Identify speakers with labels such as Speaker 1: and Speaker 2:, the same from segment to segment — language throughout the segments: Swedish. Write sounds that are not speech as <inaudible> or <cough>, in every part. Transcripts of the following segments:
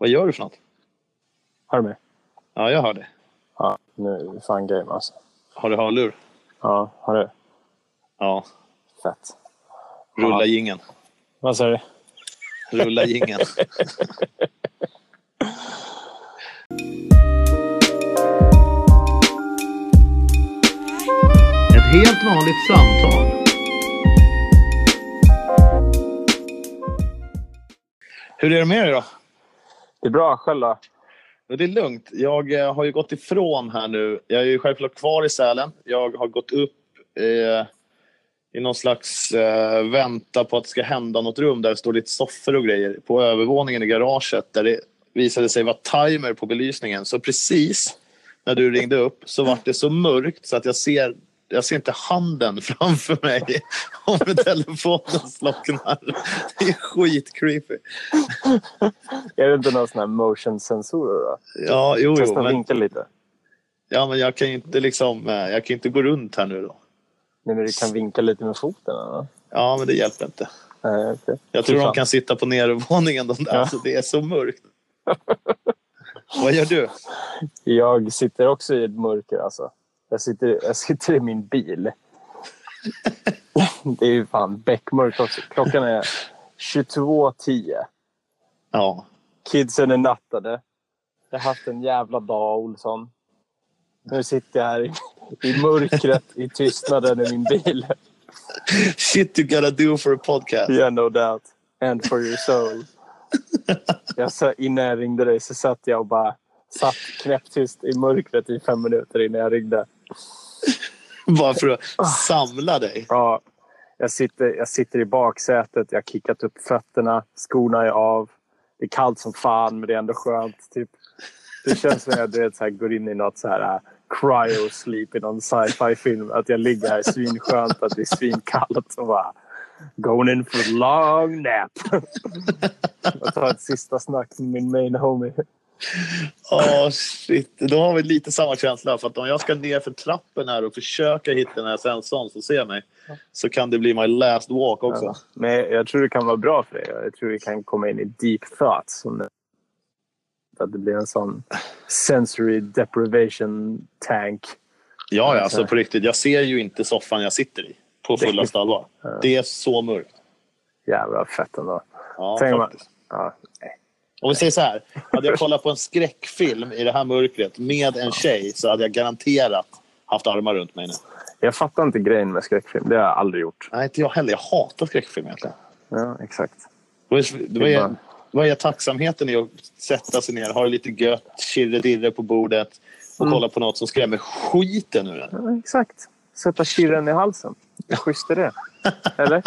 Speaker 1: Vad gör du för något?
Speaker 2: Hör du mig?
Speaker 1: Ja, jag hör dig.
Speaker 2: Ja, nu är det fan game alltså.
Speaker 1: Har du hörlur?
Speaker 2: Ja, har du?
Speaker 1: Ja.
Speaker 2: Fett.
Speaker 1: Rulla
Speaker 2: Ja.
Speaker 1: jingeln.
Speaker 2: Vad sa du?
Speaker 1: Rulla jingeln. <laughs> Ett helt vanligt samtal. Hur är det med dig då?
Speaker 2: Det är bra. Själv då?
Speaker 1: Ja, Det är lugnt. Jag eh, har ju gått ifrån här nu. Jag är ju självklart kvar i Sälen. Jag har gått upp eh, i någon slags eh, vänta på att det ska hända något rum där det står lite soffor och grejer på övervåningen i garaget där det visade sig vara timer på belysningen. Så precis när du ringde upp så var det så mörkt så att jag ser jag ser inte handen <laughs> framför mig om telefonen slocknar. Det är skitcreepy.
Speaker 2: Är det inte någon sån här motion sensorer då?
Speaker 1: Ja, jo, jo.
Speaker 2: Testa
Speaker 1: Men,
Speaker 2: vinka lite.
Speaker 1: ja, men jag kan ju inte liksom, eh, jag kan inte gå runt här nu då.
Speaker 2: Nej, men du kan vinka lite med foten. Eller?
Speaker 1: Ja, men det hjälper inte.
Speaker 2: Nej, okej.
Speaker 1: Jag tror de kan sitta på nedervåningen. De där.
Speaker 2: Ja.
Speaker 1: Alltså, det är så mörkt. Vad gör du?
Speaker 2: Jag sitter också i ett mörker alltså. Jag sitter, jag sitter i min bil. Det är ju fan beckmörkt också. Klockan är 22.10.
Speaker 1: Ja,
Speaker 2: Kidsen är nattade. Jag har haft en jävla dag, Olsson. Nu sitter jag här i, i mörkret, i tystnaden i min bil.
Speaker 1: shit you gotta do for a podcast.
Speaker 2: Yeah, no doubt. And for your soul. Jag sa, innan jag ringde dig så satt jag och bara satt knäpptyst i mörkret i fem minuter innan jag ringde.
Speaker 1: Bara för att samla dig.
Speaker 2: Ja, jag, sitter, jag sitter i baksätet, jag har kickat upp fötterna, skorna är av. Det är kallt som fan, men det är ändå skönt. Typ. Det känns som att jag vet, så här, går in i något så här uh, cryo sleep i någon sci-fi film. Att jag ligger här svinskönt, att det är svinkallt och bara going in for a long nap. <laughs> jag tar ett sista snack med min main homie.
Speaker 1: Åh, shit. Då har vi lite samma känsla. För att om jag ska ner för trappen här och försöka hitta den här sensorn som ser mig så kan det bli my last walk också.
Speaker 2: Ja. Men jag tror det kan vara bra för dig. Jag tror vi kan komma in i deep thoughts. Att det blir en sån sensory deprivation tank.
Speaker 1: Ja, ja, alltså på riktigt. Jag ser ju inte soffan jag sitter i på fullaste allvar. Det är så mörkt.
Speaker 2: Jävla fett ändå.
Speaker 1: Ja,
Speaker 2: Tänk om man-
Speaker 1: faktiskt.
Speaker 2: Ja.
Speaker 1: Om vi säger så här. Hade jag kollat på en skräckfilm i det här mörkret med en tjej så hade jag garanterat haft armar runt mig nu.
Speaker 2: Jag fattar inte grejen med skräckfilm. Det har jag aldrig gjort.
Speaker 1: Nej, inte jag heller. Jag hatar skräckfilm egentligen.
Speaker 2: Ja, exakt.
Speaker 1: Vad är, vad är, vad är tacksamheten i att sätta sig ner, ha det lite gött, kirre på bordet och
Speaker 2: Mm.
Speaker 1: kolla på något som skrämmer skiten ur en?
Speaker 2: Ja, exakt. Sätta kirren i halsen. Hur schysst är det? <laughs> Eller?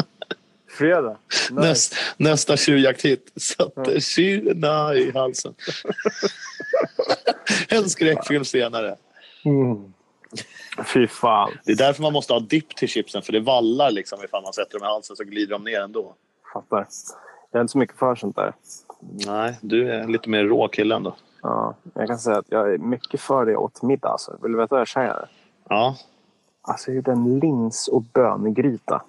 Speaker 2: Fredag. Nice.
Speaker 1: Näst, nästa tjuvjakthit. Sätter kirrena i halsen. <laughs> en skräckfilm senare.
Speaker 2: Mm. Fy fan.
Speaker 1: Det är därför man måste ha dipp till chipsen, för det vallar liksom ifall man sätter dem i halsen så glider de ner ändå.
Speaker 2: Fattar. Jag är inte så mycket för sånt där.
Speaker 1: Nej, du är lite mer rå kille ändå.
Speaker 2: Ja, jag kan säga att jag är mycket för det åt middag. Alltså. Vill du veta vad jag käkade?
Speaker 1: Ja,
Speaker 2: Alltså, jag gjorde en lins och böngryta.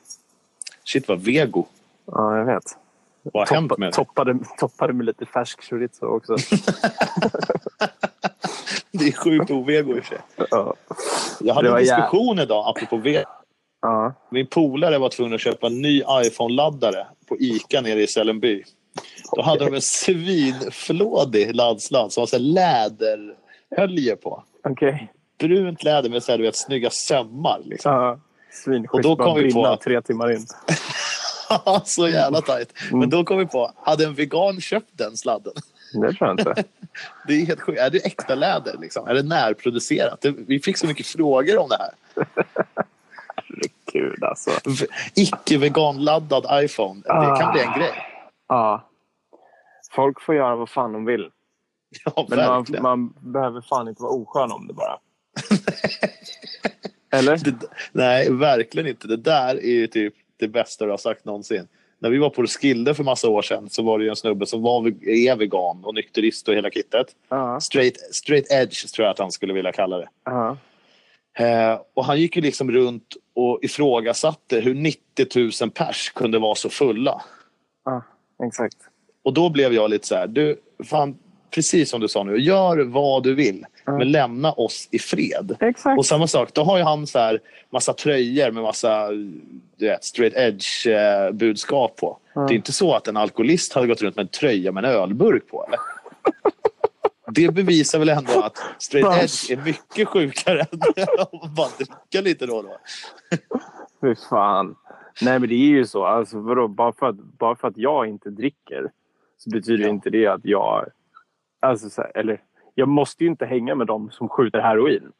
Speaker 1: Shit vad vego.
Speaker 2: Ja, jag vet.
Speaker 1: Vad har hänt med det?
Speaker 2: toppade, toppade med lite färsk chorizo också. <laughs>
Speaker 1: Det är sjukt ovego i och för sig.
Speaker 2: ja.
Speaker 1: Jag hade en
Speaker 2: jä-
Speaker 1: diskussion idag apropå vego.
Speaker 2: Ja.
Speaker 1: Min polare var tvungen att köpa en ny iPhone-laddare på Ica nere i Sälenby. Då hade de en svinflådig laddsladd som var läderhölje på.
Speaker 2: Okej.
Speaker 1: Brunt läder med så här, du vet, snygga sömmar. Liksom.
Speaker 2: Ja. Svinschysst.
Speaker 1: Och då kom vi på-
Speaker 2: tre timmar in. <laughs>
Speaker 1: så jävla tajt. Men då kom vi på, hade en vegan köpt den sladden?
Speaker 2: Det tror jag inte. <laughs>
Speaker 1: Det är helt sjukt. Är det äkta läder? Liksom? Är det närproducerat? Det, vi fick så mycket frågor om det här. <laughs>
Speaker 2: Gud alltså.
Speaker 1: Icke-veganladdad iPhone. Det kan bli en grej.
Speaker 2: Ja. Folk får göra vad fan de vill.
Speaker 1: Ja,
Speaker 2: Men man, man behöver fan inte vara oskön om det bara. Eller?
Speaker 1: Det, nej, verkligen inte. Det där är ju typ det bästa du har sagt någonsin. När vi var på Skilde för massa år sedan så var det ju en snubbe som var, är vegan och nykterist och hela kittet.
Speaker 2: Ja.
Speaker 1: Straight, straight edge tror jag att han skulle vilja kalla det.
Speaker 2: Ja.
Speaker 1: Eh, och han gick ju liksom runt och ifrågasatte hur 90 000 pers kunde vara så fulla.
Speaker 2: Ja, exakt.
Speaker 1: Och då blev jag lite så här, du, fan, precis som du sa nu. Gör vad du vill,
Speaker 2: Ja.
Speaker 1: men lämna oss i fred.
Speaker 2: Exakt.
Speaker 1: Och samma sak, då har ju han så här massa tröjor med massa du vet, straight edge eh, budskap på.
Speaker 2: Ja.
Speaker 1: Det är inte så att en alkoholist hade gått runt med en tröja med en ölburk på. Eller? Det bevisar väl ändå att straight
Speaker 2: Bärs.
Speaker 1: edge är mycket sjukare än att bara dricka lite då och då.
Speaker 2: Fy fan. Nej men det är ju så. Alltså, vadå? Bara, för att, bara för att jag inte dricker så betyder
Speaker 1: Ja.
Speaker 2: inte det att jag... Alltså, så här, eller, jag måste ju inte hänga med dem som skjuter heroin.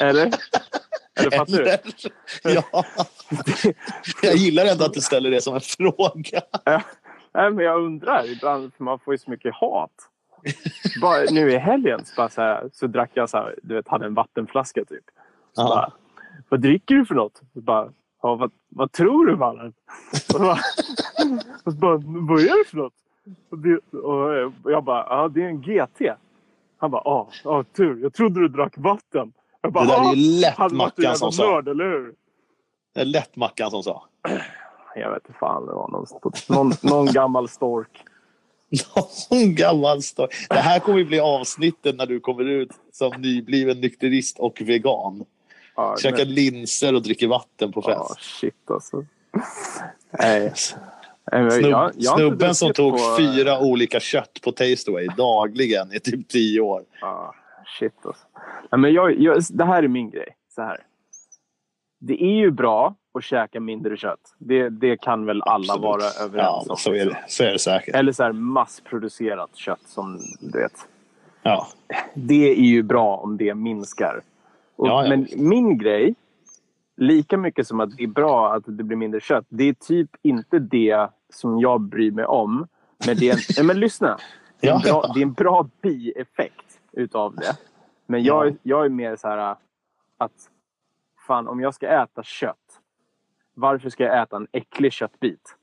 Speaker 2: eller? Eller fattar du?
Speaker 1: Eller? Ja. <laughs> Jag gillar ändå att du ställer det som en fråga.
Speaker 2: Nej, men jag undrar ibland, för man får ju så mycket hat. Bara, nu i helgen så, bara så, här, så drack jag så här, du vet, hade en vattenflaska typ. Så bara, vad dricker du för något? Så bara, ja, vad, vad tror du mannen? Och så bara, och så bara, vad är det för något? Och, jag bara, ja det är en GT. Han bara, ja, ja tur. Jag trodde du drack vatten. Jag bara,
Speaker 1: Det där är
Speaker 2: "Ja,
Speaker 1: ju lätt Mackan som sa.
Speaker 2: nörd, eller hur?
Speaker 1: Det är lätt Mackan som sa. <clears throat>
Speaker 2: Jag vet inte fan, det var någon, någon, någon gammal stork. <laughs>
Speaker 1: Någon gammal story. Det här kommer ju bli avsnittet när du kommer ut som nybliven nykterist och vegan.
Speaker 2: Ja,
Speaker 1: Käkar linser och dricker vatten på
Speaker 2: Ja,
Speaker 1: fest.
Speaker 2: shit alltså. Nej. Men
Speaker 1: Snubb,
Speaker 2: jag- jag
Speaker 1: snubben som tog
Speaker 2: på-
Speaker 1: fyra olika kött på Tasteaway dagligen i typ tio år.
Speaker 2: Ja, shit alltså. Nej, men jag, jag, det här är min grej. Så här. Det är ju bra att käka mindre kött. Det, det kan väl alla
Speaker 1: Absolut.
Speaker 2: vara
Speaker 1: Ja,
Speaker 2: överens om.
Speaker 1: så är det, så är det säkert.
Speaker 2: Eller så här massproducerat kött som du vet.
Speaker 1: Ja.
Speaker 2: Det är ju bra om det minskar. Och,
Speaker 1: Ja, ja,
Speaker 2: men min grej, lika mycket som att det är bra att det blir mindre kött, det är typ inte det som jag bryr mig om. Men, det är en, <laughs> nej, men lyssna. Det är, en bra, det är en bra bieffekt utav det. Men jag, jag är mer så här att fan, om jag ska äta kött, varför ska jag äta en äcklig köttbit?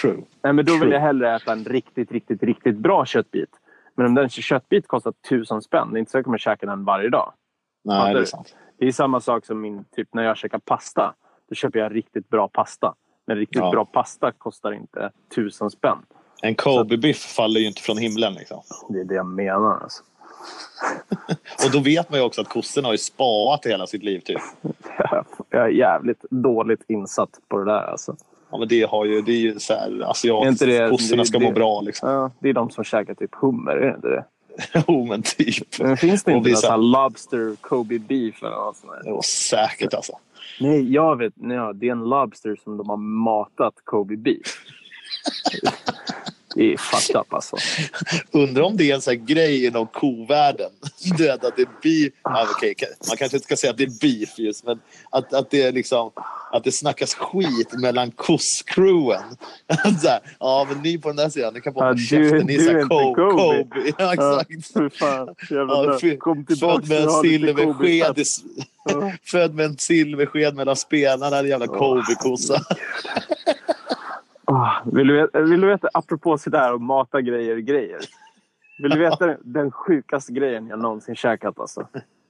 Speaker 1: True.
Speaker 2: Nej, men då vill jag hellre äta en riktigt, riktigt, riktigt bra köttbit. Men om den köttbit kostar tusen spänn, det är inte så att jag kommer käka den varje dag.
Speaker 1: Nej, det är sant.
Speaker 2: Det är samma sak som min, typ, när jag käkar pasta. Då köper jag riktigt bra pasta. Men riktigt
Speaker 1: Ja.
Speaker 2: bra pasta kostar inte tusen spänn.
Speaker 1: En Kobe-biff faller ju inte från himlen. Liksom.
Speaker 2: Det är det jag menar. Alltså. <laughs>
Speaker 1: Och då vet man ju också att kossorna har ju spaat hela sitt liv. Typ. <laughs>
Speaker 2: Jag är jävligt dåligt insatt på det där. Alltså.
Speaker 1: Ja, men det, har ju, det är ju så här, asiatiskt.
Speaker 2: det-
Speaker 1: Kossorna ska
Speaker 2: det-
Speaker 1: må bra. Liksom.
Speaker 2: Ja, det är de som käkar typ hummer, är det inte det? <laughs>
Speaker 1: Jo, men typ.
Speaker 2: Men finns det inte sån här Lobster Kobe Beef eller något sånt
Speaker 1: var säkert alltså.
Speaker 2: Nej, jag vet. Nej, ja, det är en Lobster som de har matat Kobe Beef. <laughs> Det är fucked up alltså. <laughs>
Speaker 1: Undrar om det är en sån här grej inom kovärlden. <laughs> Vet, att det beef. Ja, okej, man kanske inte ska säga att det är beef just, men att, att det är liksom att det snackas skit mellan kosscrewen. <laughs> Ja, men ni på den där sidan, ni kan bara
Speaker 2: Ja,
Speaker 1: hålla
Speaker 2: du-
Speaker 1: käften. Ni är
Speaker 2: är
Speaker 1: Kobe. Ja, exakt.
Speaker 2: Fy fan.
Speaker 1: Ja,
Speaker 2: Kom tillbaka.
Speaker 1: Född med en silversked,
Speaker 2: Ja.
Speaker 1: född med en silversked mellan spelarna. Jävla Kobe-kossa.
Speaker 2: Ah, vill, du veta, vill du veta, apropå sådär och mata grejer grejer. Vill du veta den, sjukaste grejen jag någonsin käkat alltså?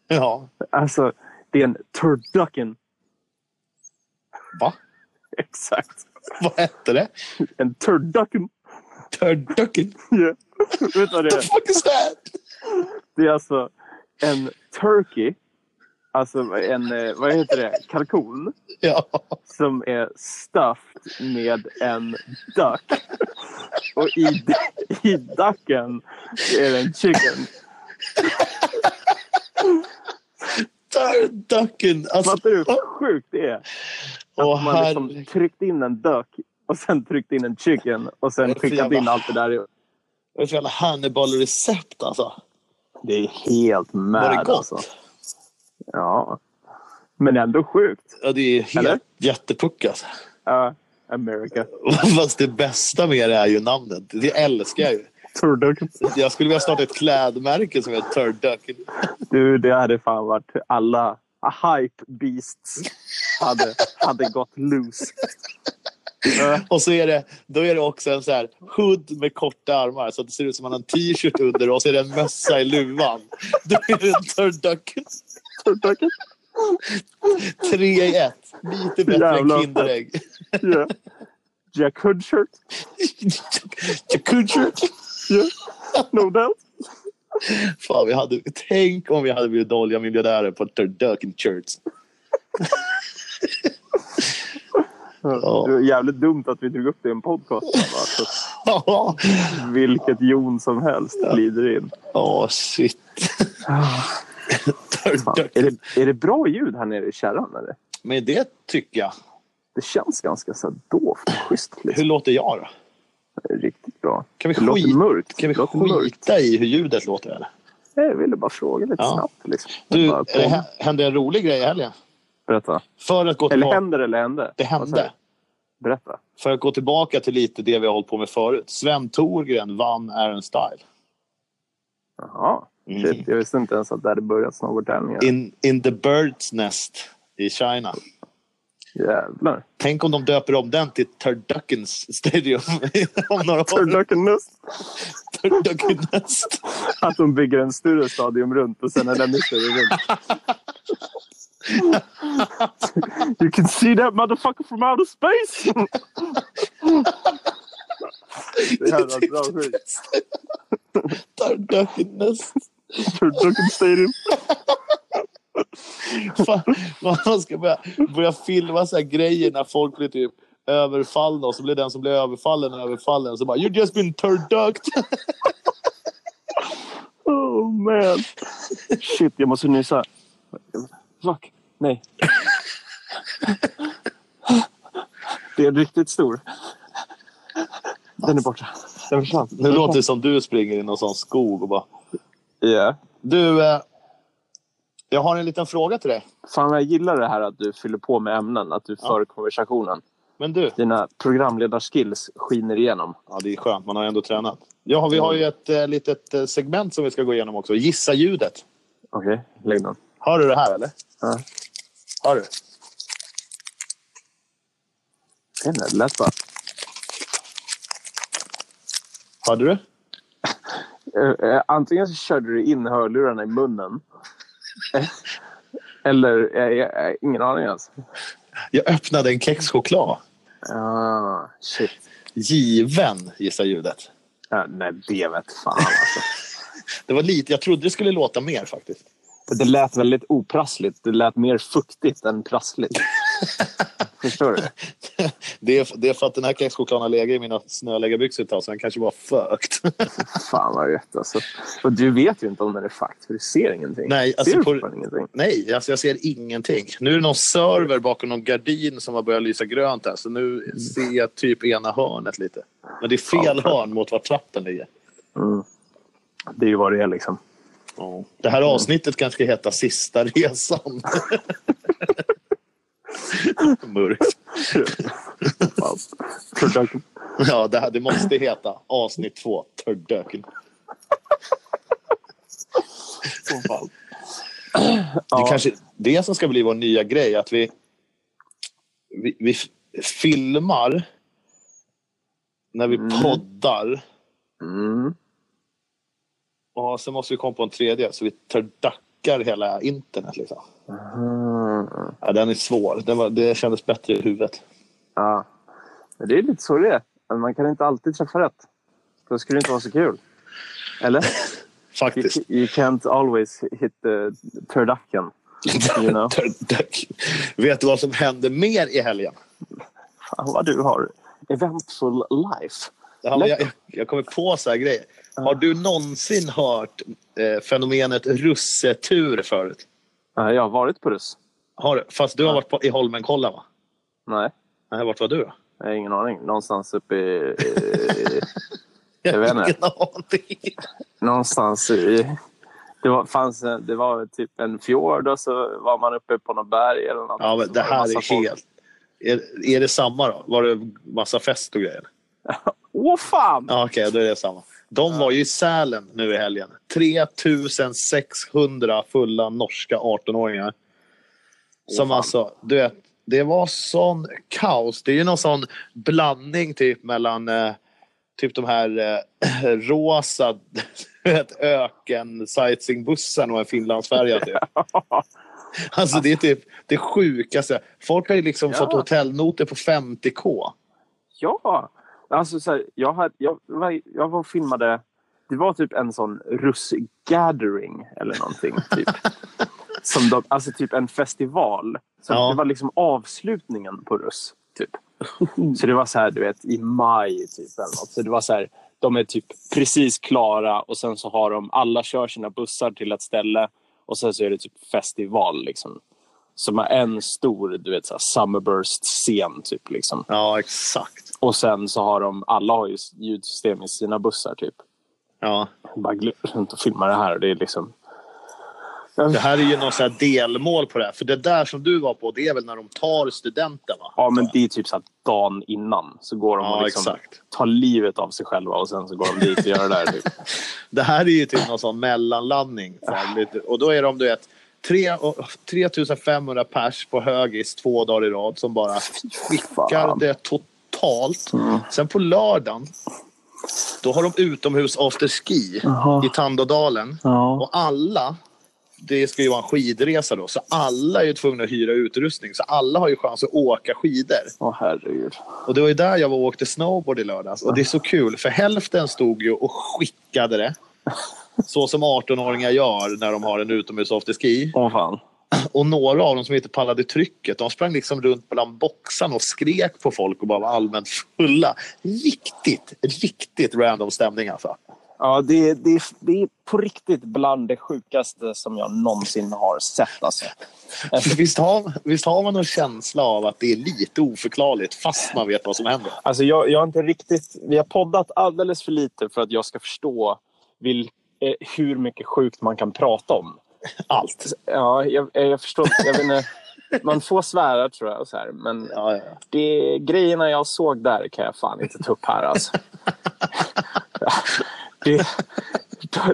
Speaker 1: Ja.
Speaker 2: Alltså, det är en turducken.
Speaker 1: Va? <laughs>
Speaker 2: Exakt.
Speaker 1: Vad hette det?
Speaker 2: En turducken.
Speaker 1: Turducken?
Speaker 2: Yeah. Vet du vad det
Speaker 1: What the
Speaker 2: är?
Speaker 1: fuck is that?
Speaker 2: Det är alltså en turkey. Alltså en, eh, vad heter det, kalkon. <laughs>
Speaker 1: Ja.
Speaker 2: Som är stuffed med en duck. Och i, <laughs> i ducken är det en chicken.
Speaker 1: Turducken! Alltså,
Speaker 2: Fattar du hur sjukt det är? Att
Speaker 1: Åh,
Speaker 2: man liksom tryckt in en duck och sen tryckt in en chicken och sen
Speaker 1: Det jävla-
Speaker 2: in allt det där.
Speaker 1: Det är så jävla Hannibal-recept alltså.
Speaker 2: Det är helt mad
Speaker 1: Var det
Speaker 2: alltså. Ja. Men ändå sjukt.
Speaker 1: Ja, det är helt
Speaker 2: Eller?
Speaker 1: jättepuck alltså.
Speaker 2: Ja, America. <laughs>
Speaker 1: Fast det bästa med det är ju namnet. Det älskar jag ju.
Speaker 2: Turducken.
Speaker 1: Jag skulle vilja starta ett klädmärke som heter Turducken.
Speaker 2: Du, det hade fan varit alla hype beasts hade, hade gått loose. Ja, <laughs>
Speaker 1: Och så är det, då är det också en så här hood med korta armar så att det ser ut som att man har en t-shirt under och så är det en mössa i luvan. <laughs> Då är det en Turducken.
Speaker 2: Turducken.
Speaker 1: Tre i ett. Lite bättre
Speaker 2: Jävlar.
Speaker 1: än Kinderägg.
Speaker 2: Ja. Jack Hood shirt.
Speaker 1: Jacuzzi.
Speaker 2: Ja. No doubt.
Speaker 1: Fan, vi hade, tänk om vi hade blivit dåliga miljardärer på Turducken Church. Ja.
Speaker 2: Det är jävligt dumt att vi drog upp det i en podcast.
Speaker 1: Ja,
Speaker 2: vilket jon som helst glider in.
Speaker 1: oh, shit.
Speaker 2: Är, det, är det bra ljud här nere i kärran? Eller?
Speaker 1: Men det tycker jag.
Speaker 2: Det känns ganska så dovt. Schysst.
Speaker 1: Hur
Speaker 2: Liksom.
Speaker 1: låter jag då?
Speaker 2: Riktigt bra.
Speaker 1: Kan vi, skit, kan vi
Speaker 2: låter mörkt.
Speaker 1: skita i hur ljudet låter? Eller?
Speaker 2: Jag ville bara fråga lite
Speaker 1: Ja.
Speaker 2: snabbt. Liksom.
Speaker 1: Du, det, hände en rolig grej i helgen?
Speaker 2: Berätta.
Speaker 1: För att gå
Speaker 2: Eller
Speaker 1: tillbaka,
Speaker 2: händer eller hände?
Speaker 1: det hände.
Speaker 2: Berätta.
Speaker 1: För att gå tillbaka till lite det vi har hållit på med förut. Sven Thorgren vann Aaron Style.
Speaker 2: Jaha.
Speaker 1: Mm.
Speaker 2: Shit, jag visste inte ens att det hade börjat snowboardtävlingar.
Speaker 1: In, in the Bird's Nest i China.
Speaker 2: Jävlar.
Speaker 1: Tänk om de döper om den till Turduckens Stadium <laughs> om några år.
Speaker 2: Turducken-nust.
Speaker 1: Turducken Nest.
Speaker 2: Att de bygger en större stadion runt och sen är den större runt. <laughs> you can see that motherfucker from outer space! Det jävla bra skit.
Speaker 1: Turducken Nest.
Speaker 2: Turducken Stadium.
Speaker 1: Fan, man ska börja, börja filma så här grejer när folk blir typ överfallna och så blir den som blir överfallen överfallen. Så bara you just been turducked.
Speaker 2: Oh man. Shit, jag måste nysa. Fuck. Nej. <laughs> Det är riktigt stor. Den är borta. Den försvann.
Speaker 1: Nu låter det som du springer i någon sån skog och bara...
Speaker 2: Ja.
Speaker 1: Du, eh, jag har en liten fråga till dig.
Speaker 2: Fan, jag gillar det här att du fyller på med ämnen. Att du
Speaker 1: Ja.
Speaker 2: för konversationen.
Speaker 1: Men du,
Speaker 2: Dina programledarskills skiner igenom.
Speaker 1: ja, det är skönt, man har ändå tränat. Ja, vi har ju ett eh, litet eh, segment som vi ska gå igenom också. Gissa ljudet.
Speaker 2: Okej, lägg den.
Speaker 1: Hör du det här eller?
Speaker 2: Ja.
Speaker 1: Hör du?
Speaker 2: Det lät bara...
Speaker 1: Hörde du?
Speaker 2: Eh, eh, Antingen så körde du in hörlurarna i munnen. Eh, Eller, jag, jag, ingen aning alls.
Speaker 1: Jag öppnade en kexchoklad.
Speaker 2: Ah, shit.
Speaker 1: Given, gissa ljudet.
Speaker 2: Ja, nej, det vet fan alltså. <laughs>
Speaker 1: Det var lite, jag trodde det skulle låta mer faktiskt.
Speaker 2: Det lät väldigt oprassligt. Det lät mer fuktigt än prassligt. Förstår du? <laughs>
Speaker 1: Det är, det är för att den här kexchokladen har legat i mina snöläggarbyxor ett tag så den kanske var fökt. <laughs>
Speaker 2: Fan vad gött alltså. Och du vet ju inte om den är fakt, för du ser ingenting.
Speaker 1: Nej, alltså
Speaker 2: ser du
Speaker 1: på-
Speaker 2: ingenting?
Speaker 1: Nej, alltså jag ser ingenting. Nu är det någon server bakom någon gardin som har börjat lysa grönt här så nu ser jag typ ena hörnet lite. Men det är fel
Speaker 2: Ja,
Speaker 1: hörn mot var trappen ligger.
Speaker 2: Mm. Det är ju vad det är liksom.
Speaker 1: Ja. Det här avsnittet kanske ska heta Sista resan. <laughs> <laughs> Mörkt. Ja, det, här, det måste heta avsnitt två, Tördöken. Det
Speaker 2: Ja.
Speaker 1: kanske det som ska bli vår nya grej, att vi, vi, vi filmar när vi
Speaker 2: Mm.
Speaker 1: poddar
Speaker 2: Mm.
Speaker 1: och sen måste vi komma på en tredje så vi tördackar hela internet. Liksom.
Speaker 2: Mm.
Speaker 1: Ja, den är svår. Den var, det kändes bättre i huvudet.
Speaker 2: Ja. Det är lite så det är. Men Man kan inte alltid träffa rätt. Då skulle det inte vara så kul. Eller? <laughs> You,
Speaker 1: Faktiskt.
Speaker 2: you can't always hit the turducken. You know? <laughs>
Speaker 1: Vet du vad som hände mer i helgen?
Speaker 2: Fan vad du har eventful life.
Speaker 1: Ja, jag, jag kommer på så här grejer. Har du någonsin hört eh, fenomenet russetur förut?
Speaker 2: Ja, Jag har varit på russ.
Speaker 1: Har du? Fast du har varit på, i Holmenkollen va?
Speaker 2: Nej,
Speaker 1: Nej, vart var du då?
Speaker 2: jag har ingen aning. Någonstans uppe i... i Jag vet inte.
Speaker 1: Ingen aning.
Speaker 2: någonstans i... Det var, fanns, en- det var typ en fjord och så var man uppe på något berg eller något.
Speaker 1: Ja, men det här är helt... Är, är det samma då? Var det massa fest och grejer?
Speaker 2: Åh fan!
Speaker 1: Ja, okej, då är det samma. De var ju i Sälen nu i helgen. 3600 fulla norska 18-åringar. Som
Speaker 2: fan.
Speaker 1: alltså, du vet, det var sån kaos. Det är ju någon sån blandning typ mellan eh, typ de här eh, <clears throat> rosa <laughs> öken sightseeingbussen och en Finlandsfärja. Typ. <laughs> Alltså det är typ det sjukaste. Folk har ju liksom
Speaker 2: Ja.
Speaker 1: fått hotellnoter på 50k.
Speaker 2: Ja! Alltså, så här, jag, hade, jag, var- jag var filmade det var typ en sån russ-gathering eller någonting. Typ. <laughs> Som de, alltså typ en festival. Så
Speaker 1: Ja.
Speaker 2: Det var liksom avslutningen på russ. Typ. <laughs> Så det var så här, du vet, i maj typ. Eller något. Så det var så här, de är typ precis klara och sen så har de, alla kör sina bussar till ett ställe och sen så är det typ festival liksom. Som är en stor, du vet, så här Summerburst-scen typ liksom.
Speaker 1: Ja, exakt.
Speaker 2: Och sen så har de, alla har ju ljudsystem i sina bussar typ.
Speaker 1: Ja.
Speaker 2: Bara glider runt och filmar det här och det är liksom...
Speaker 1: Det här är ju något så här delmål på det här. För det där som du var på, det är väl när de tar studenten va?
Speaker 2: Ja men det är typ så att dagen innan så går de och
Speaker 1: Ja,
Speaker 2: liksom
Speaker 1: exakt.
Speaker 2: tar livet av sig själva och sen så går de dit och gör det där. Typ. <laughs>
Speaker 1: Det här är ju typ någon sån mellanlandning. Här, och då är de, du vet, tre- och- 3500 pers på högis två dagar i rad som bara skickar det totalt. Sen på lördagen, då har de utomhus afterski i Tandådalen.
Speaker 2: Ja.
Speaker 1: Och alla, det ska ju vara en skidresa då, så alla är ju tvungna att hyra utrustning. Så alla har ju chans att åka skidor.
Speaker 2: Åh herregud.
Speaker 1: Och det var ju där jag var och åkte snowboard i lördags. Och det är så kul, för hälften stod ju och skickade det. Så som 18-åringar gör när de har en utomhus afterski.
Speaker 2: Åh fan.
Speaker 1: Och några av dem som inte pallade trycket, de sprang liksom runt bland boxarna och skrek på folk och bara var allmänt fulla. Riktigt, riktigt random stämning alltså.
Speaker 2: Ja, det, det, det är på riktigt bland det sjukaste som jag någonsin har sett. Alltså.
Speaker 1: Visst, har, visst har man någon känsla av att det är lite oförklarligt fast man vet vad som händer?
Speaker 2: Alltså jag, jag har inte riktigt... Vi har poddat alldeles för lite för att jag ska förstå vil, eh, hur mycket sjukt man kan prata om.
Speaker 1: Allt.
Speaker 2: Ja, jag, jag förstår. Jag vet inte, man får svära tror jag. Så här, men
Speaker 1: Ja, ja.
Speaker 2: det, grejerna jag såg där kan jag fan inte ta upp här. Alltså. <laughs> Det,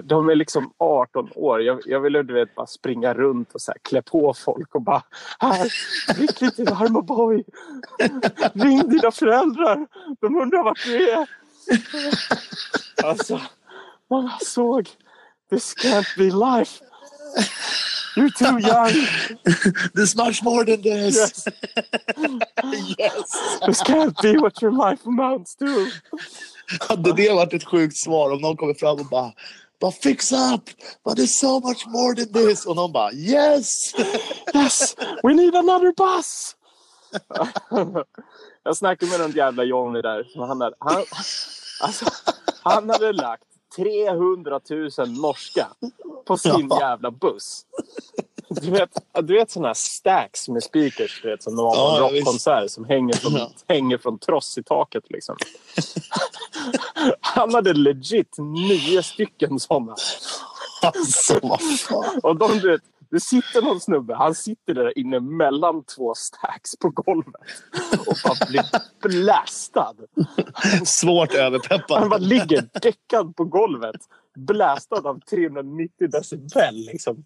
Speaker 2: de- är liksom 18 år. Jag, jag ville du vet, bara springa runt och så här, klä på folk och bara här, drick lite varm O'boy. Ring dina föräldrar. De undrar vart du är. Alltså, man såg this can't be life. You're too young. <laughs>
Speaker 1: There's much more than this!
Speaker 2: Yes.
Speaker 1: yes.
Speaker 2: This can't be what your life amounts to.
Speaker 1: Hade det varit ett sjukt svar om någon kommer fram och bara But fix up! But there's so much more than this! Och någon bara Yes!
Speaker 2: Yes, we need another bus! Jag snackade med någon jävla Johnny där. Han hade, han, alltså, han hade lagt 300 000 norska på sin
Speaker 1: Ja.
Speaker 2: jävla buss. Du vet, du vet såna här stacks med speakers du vet, som de har på
Speaker 1: Ja,
Speaker 2: en
Speaker 1: ja,
Speaker 2: rockkonsert som hänger från,
Speaker 1: Ja.
Speaker 2: hänger från tross i taket. Liksom. Han hade legit nio stycken såna.
Speaker 1: Alltså vad fan.
Speaker 2: Och de, du vet, det sitter någon snubbe, han sitter där inne mellan två stacks på golvet och bara blir blastad.
Speaker 1: Svårt
Speaker 2: Han
Speaker 1: överpeppad.
Speaker 2: bara ligger däckad på golvet, blastad av 390 decibel. Liksom.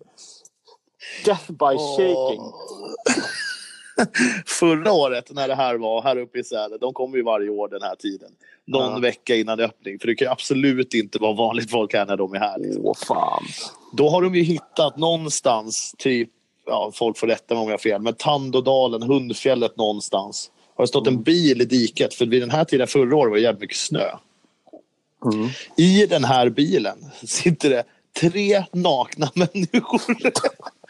Speaker 2: Death by shaking. <laughs>
Speaker 1: Förra året när det här var här uppe i Sälen, de kommer ju varje år den här tiden. Någon
Speaker 2: Ja.
Speaker 1: vecka innan öppning. För det kan ju absolut inte vara vanligt folk här när de är här. Liksom.
Speaker 2: Åh fan.
Speaker 1: Då har de ju hittat någonstans, typ, ja, folk får rätta mig om jag har fel, men Tandådalen, Hundfjället någonstans. Har det stått en bil i diket, för vid den här tiden förra året var det jävligt mycket snö.
Speaker 2: Mm.
Speaker 1: I den här bilen sitter det tre nakna <laughs> människor.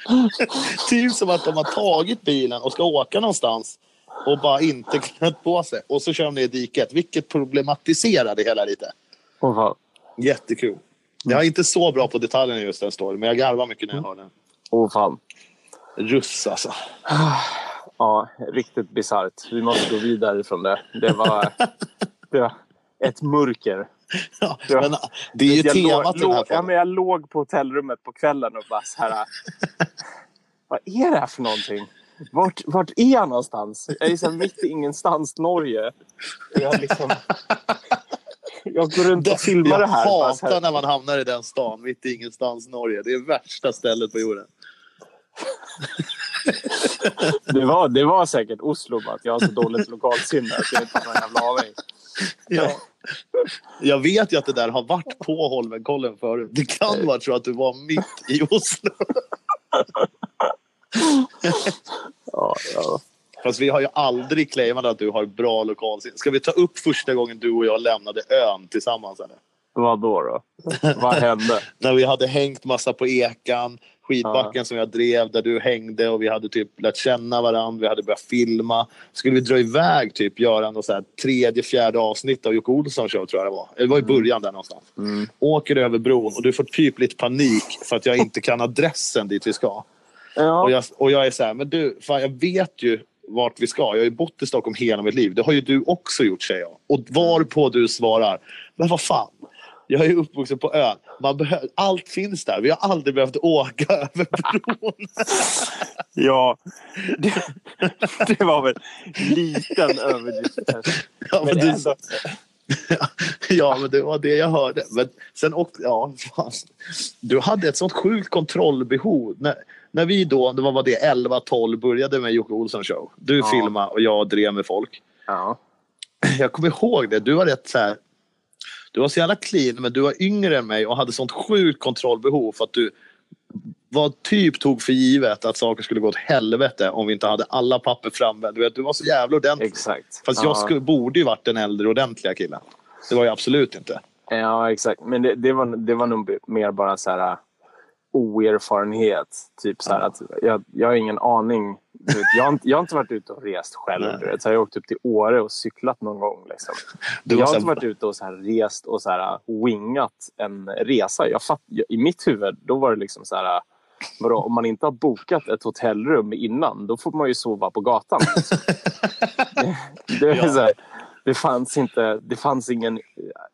Speaker 1: <laughs> typ som att de har tagit bilen och ska åka någonstans och bara inte klätt på sig. Och så kör de ner i diket, vilket problematiserar det hela lite.
Speaker 2: Åh fan.
Speaker 1: Jättekul. Jag är inte så bra på detaljerna i just den storyn, men jag garvar mycket när jag hör den.
Speaker 2: Åh fan.
Speaker 1: Russ alltså.
Speaker 2: Ja, riktigt bisarrt. Vi måste gå vidare från det. Det var, <laughs> det var ett mörker.
Speaker 1: Ja, men det är ju
Speaker 2: jag
Speaker 1: temat
Speaker 2: låg,
Speaker 1: den här
Speaker 2: ja, men Jag låg på hotellrummet på kvällen och bara så här... <laughs> vad är det här för någonting? Vart, vart är jag någonstans? Jag är så mitt i ingenstans, Norge. Jag, liksom, <laughs> jag går runt och filmar det här.
Speaker 1: Jag hatar
Speaker 2: här.
Speaker 1: när man hamnar i den stan, mitt i ingenstans Norge. Det är värsta stället på jorden. <laughs>
Speaker 2: Det, var, det var säkert Oslo, att jag har så dåligt lokalsinne att jag inte har någon jävla aning.
Speaker 1: Ja. Jag vet ju att det där har varit på Holmenkollen förut. Det kan vara så att du var mitt i Oslo.
Speaker 2: Ja, ja.
Speaker 1: Fast vi har ju aldrig claimat att du har bra lokalsinne. Ska vi ta upp första gången du och jag lämnade ön tillsammans? Eller?
Speaker 2: Vad då? då? Vad hände? <laughs>
Speaker 1: När vi hade hängt massa på Ekan, skidbacken som jag drev där du hängde och vi hade typ lärt känna varandra, vi hade börjat filma. Skulle vi dra iväg typ göra något så här tredje, fjärde avsnitt av Jocke Olsson show tror jag det var. Det var i början där någonstans.
Speaker 2: Mm.
Speaker 1: Åker över bron och du får typ lite panik för att jag inte kan adressen dit vi ska.
Speaker 2: Ja.
Speaker 1: Och jag, och jag är så här, men du, fan, jag vet ju vart vi ska. Jag har ju bott i Stockholm hela mitt liv. Det har ju du också gjort, säger jag. Och varpå du svarar, men vad fan. Jag är uppvuxen på ön. Man behö- allt finns där. Vi har aldrig behövt åka <laughs> över bron. <laughs>
Speaker 2: Ja, det, det var väl en liten överdrift.
Speaker 1: Ja, men
Speaker 2: Men
Speaker 1: du,
Speaker 2: ändå. <laughs>
Speaker 1: ja, men det var det jag hörde. Men sen åkte, ja, fan. Du hade ett sånt sjukt kontrollbehov. När, när vi då, det var vad det 11-12, började med Jocke Olsson show. Du
Speaker 2: Ja.
Speaker 1: filmade och jag drev med folk.
Speaker 2: Ja.
Speaker 1: Jag kommer ihåg det. Du var rätt så här... Du var så jävla clean, men du var yngre än mig och hade sånt sjukt kontrollbehov för att du var typ tog för givet att saker skulle gå åt helvete om vi inte hade alla papper framme. Du, vet, du var så jävla ordentlig.
Speaker 2: Exakt.
Speaker 1: Fast
Speaker 2: ja.
Speaker 1: jag skulle, borde ju varit den äldre ordentliga killen. Det var jag absolut inte.
Speaker 2: Ja, exakt. Men det, det, var, det var nog mer bara så här äh, oerfarenhet. Typ så här att jag, jag har ingen aning. Vet, jag, har inte, jag har inte varit ute och rest själv. Du vet. Så jag har åkt upp till Åre och cyklat någon gång. Liksom. Jag har inte varit ute och så här rest och så här äh, wingat en resa. Jag fatt, I mitt huvud då var det liksom så här... äh, Vadå, om man inte har bokat ett hotellrum innan, då får man ju sova på gatan. <laughs> det, det,
Speaker 1: Ja.
Speaker 2: så här, det fanns inte, det fanns ingen,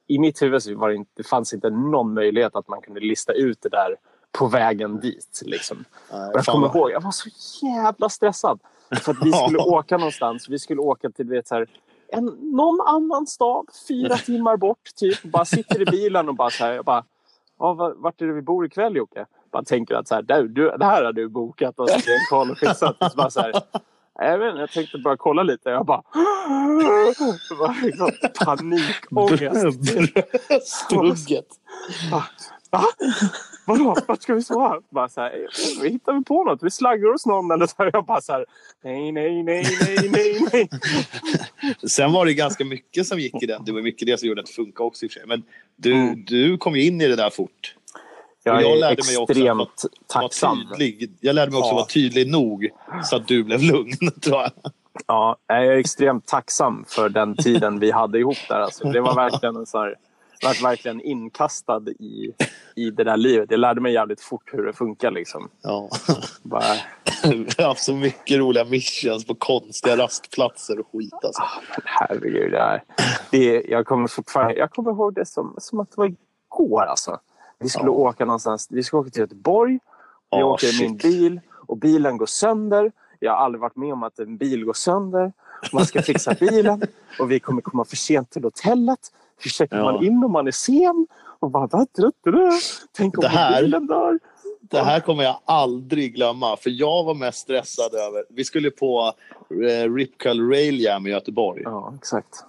Speaker 2: i mitt huvud så var det, inte, det fanns inte någon möjlighet att man kunde lista ut det där på vägen dit. Liksom.
Speaker 1: Nej,
Speaker 2: jag kommer ihåg, jag var så jävla stressad. För att vi skulle åka någonstans. Vi skulle åka till vet, så här, en, någon annan stad, fyra timmar bort. Typ. Bara <laughs> sitter i bilen och bara så här, jag bara, vart är det vi bor ikväll Jocke? Bara tänker att så här, du, du, det här har du bokat och koll och. Och så bara så här, jag, vet, jag tänkte bara kolla lite. Jag bara... <laughs> Var liksom panikångest.
Speaker 1: Bröstugget. <laughs>
Speaker 2: Va? Vadå? Vart ska vi sova? Bara så här, vi hittar vi på något. Vi slaggar oss någon. Eller så här, jag bara så här, nej, nej, nej, nej, nej, nej.
Speaker 1: Sen var det ganska mycket som gick i den. Det var mycket det som gjorde att det funkade också i och för sig. Men du,
Speaker 2: Mm.
Speaker 1: du kom ju in i det där fort.
Speaker 2: Jag,
Speaker 1: jag
Speaker 2: är
Speaker 1: lärde mig också att
Speaker 2: tacksam.
Speaker 1: tydlig. Jag lärde mig också
Speaker 2: Ja.
Speaker 1: vara tydlig nog så att du blev lugn, <laughs> tror jag.
Speaker 2: Ja, jag är extremt tacksam för den tiden vi hade ihop där. Alltså, det var verkligen en så här, jag var verkligen inkastad i, i det där livet. Jag lärde mig jävligt fort hur det funkar. Liksom.
Speaker 1: Ja.
Speaker 2: Bara,
Speaker 1: Vi har haft så mycket roliga missions på konstiga rastplatser och skit alltså.
Speaker 2: men herregud, det är, det, jag, kommer fortfarande, jag kommer ihåg det som, som att det var igår. Alltså. Vi skulle
Speaker 1: Ja.
Speaker 2: åka någonstans. Vi skulle åka till Göteborg. Vi
Speaker 1: Ja,
Speaker 2: åker i min bil och bilen går sönder. Jag har aldrig varit med om att en bil går sönder. Man ska fixa bilen och vi kommer komma för sent till hotellet. Hur checkar
Speaker 1: Ja.
Speaker 2: man in om man är sen? Och bara, "Va, dra, dra. Tänk om
Speaker 1: Det här-
Speaker 2: bilen dör.
Speaker 1: Det här kommer jag aldrig glömma, för jag var mest stressad över... Vi skulle på eh, Rip Curl Rail Jam i Göteborg.
Speaker 2: Ja, exakt.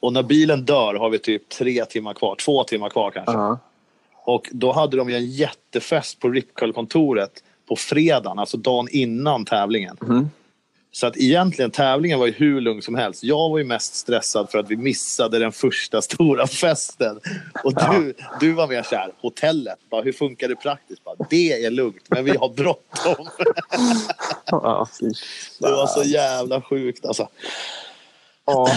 Speaker 1: Och när bilen dör har vi typ tre timmar kvar, två timmar kvar kanske.
Speaker 2: Ja.
Speaker 1: Och då hade de ju en jättefest på Rip Curl-kontoret på fredagen, alltså dagen innan tävlingen.
Speaker 2: Mhm.
Speaker 1: Så att egentligen tävlingen var ju hur lugn som helst. Jag var ju mest stressad för att vi missade den första stora festen. Och du, du var mer så här, hotellet, bara, hur funkar det praktiskt? Bara, det är lugnt, men vi har bråttom. <laughs>
Speaker 2: Ja.
Speaker 1: Det var så jävla sjukt alltså.
Speaker 2: Ja,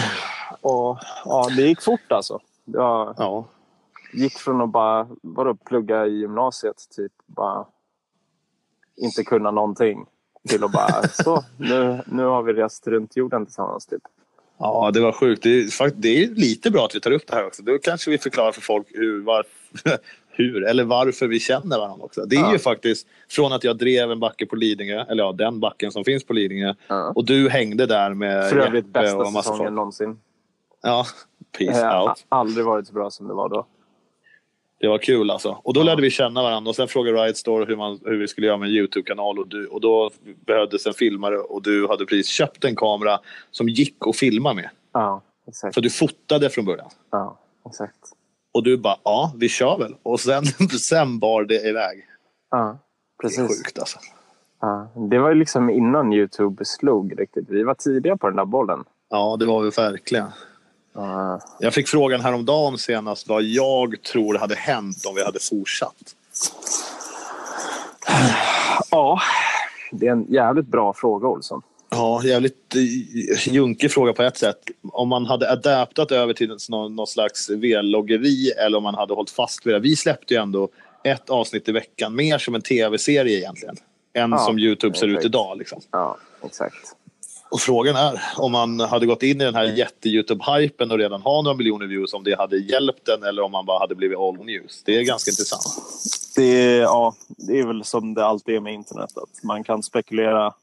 Speaker 2: och, ja, det gick fort alltså. Jag
Speaker 1: Ja.
Speaker 2: gick från att bara vadå, plugga i gymnasiet, typ bara inte kunna någonting, till att bara så, nu, nu har vi rest runt jorden tillsammans. Typ.
Speaker 1: Ja, det var sjukt. Det är, det är lite bra att vi tar upp det här också. Då kanske vi förklarar för folk hur, var, <laughs> hur eller varför vi känner varandra också. Det är
Speaker 2: Ja.
Speaker 1: ju faktiskt från att jag drev en backe på Lidingö, eller ja, den backen som finns på Lidingö.
Speaker 2: Ja.
Speaker 1: Och du hängde där med
Speaker 2: För övrigt bästa
Speaker 1: och massa
Speaker 2: säsongen
Speaker 1: folk.
Speaker 2: någonsin.
Speaker 1: Ja, peace
Speaker 2: har
Speaker 1: out.
Speaker 2: aldrig varit så bra som det var då.
Speaker 1: Det var kul alltså. Och då lärde vi känna varandra och sen frågade Riot Store hur, man, hur vi skulle göra med en YouTube-kanal och, du, och då behövdes en filmare och du hade precis köpt en kamera som gick att filma med.
Speaker 2: Ja, exakt.
Speaker 1: För du fotade från början.
Speaker 2: Ja, exakt.
Speaker 1: Och du bara, ja, vi kör väl. Och sen, <laughs> sen bar det iväg.
Speaker 2: Ja,
Speaker 1: Det är
Speaker 2: precis.
Speaker 1: sjukt alltså.
Speaker 2: Ja, det var ju liksom innan Youtube slog riktigt. Vi var tidiga på den där bollen.
Speaker 1: Ja, det var vi verkligen.
Speaker 2: Uh,
Speaker 1: Jag fick frågan häromdagen senast vad jag tror hade hänt om vi hade fortsatt.
Speaker 2: ja, det är en jävligt bra fråga Olsson.
Speaker 1: Ja, jävligt eh, junkig fråga på ett sätt. Om man hade adaptat över till någon, slags V-loggeri eller om man hade hållit fast vid det. Vi släppte ju ändå ett avsnitt i veckan, mer som en tv-serie egentligen. Än
Speaker 2: Ja,
Speaker 1: som Youtube ser ut
Speaker 2: exakt.
Speaker 1: idag. Liksom.
Speaker 2: Ja, exakt.
Speaker 1: Och frågan är om man hade gått in i den här jätte-Youtube-hypen och redan har några miljoner views, om det hade hjälpt den eller om man bara hade blivit all news. Det är ganska intressant.
Speaker 2: Det är, ja, det är väl som det alltid är med internet. Att man kan spekulera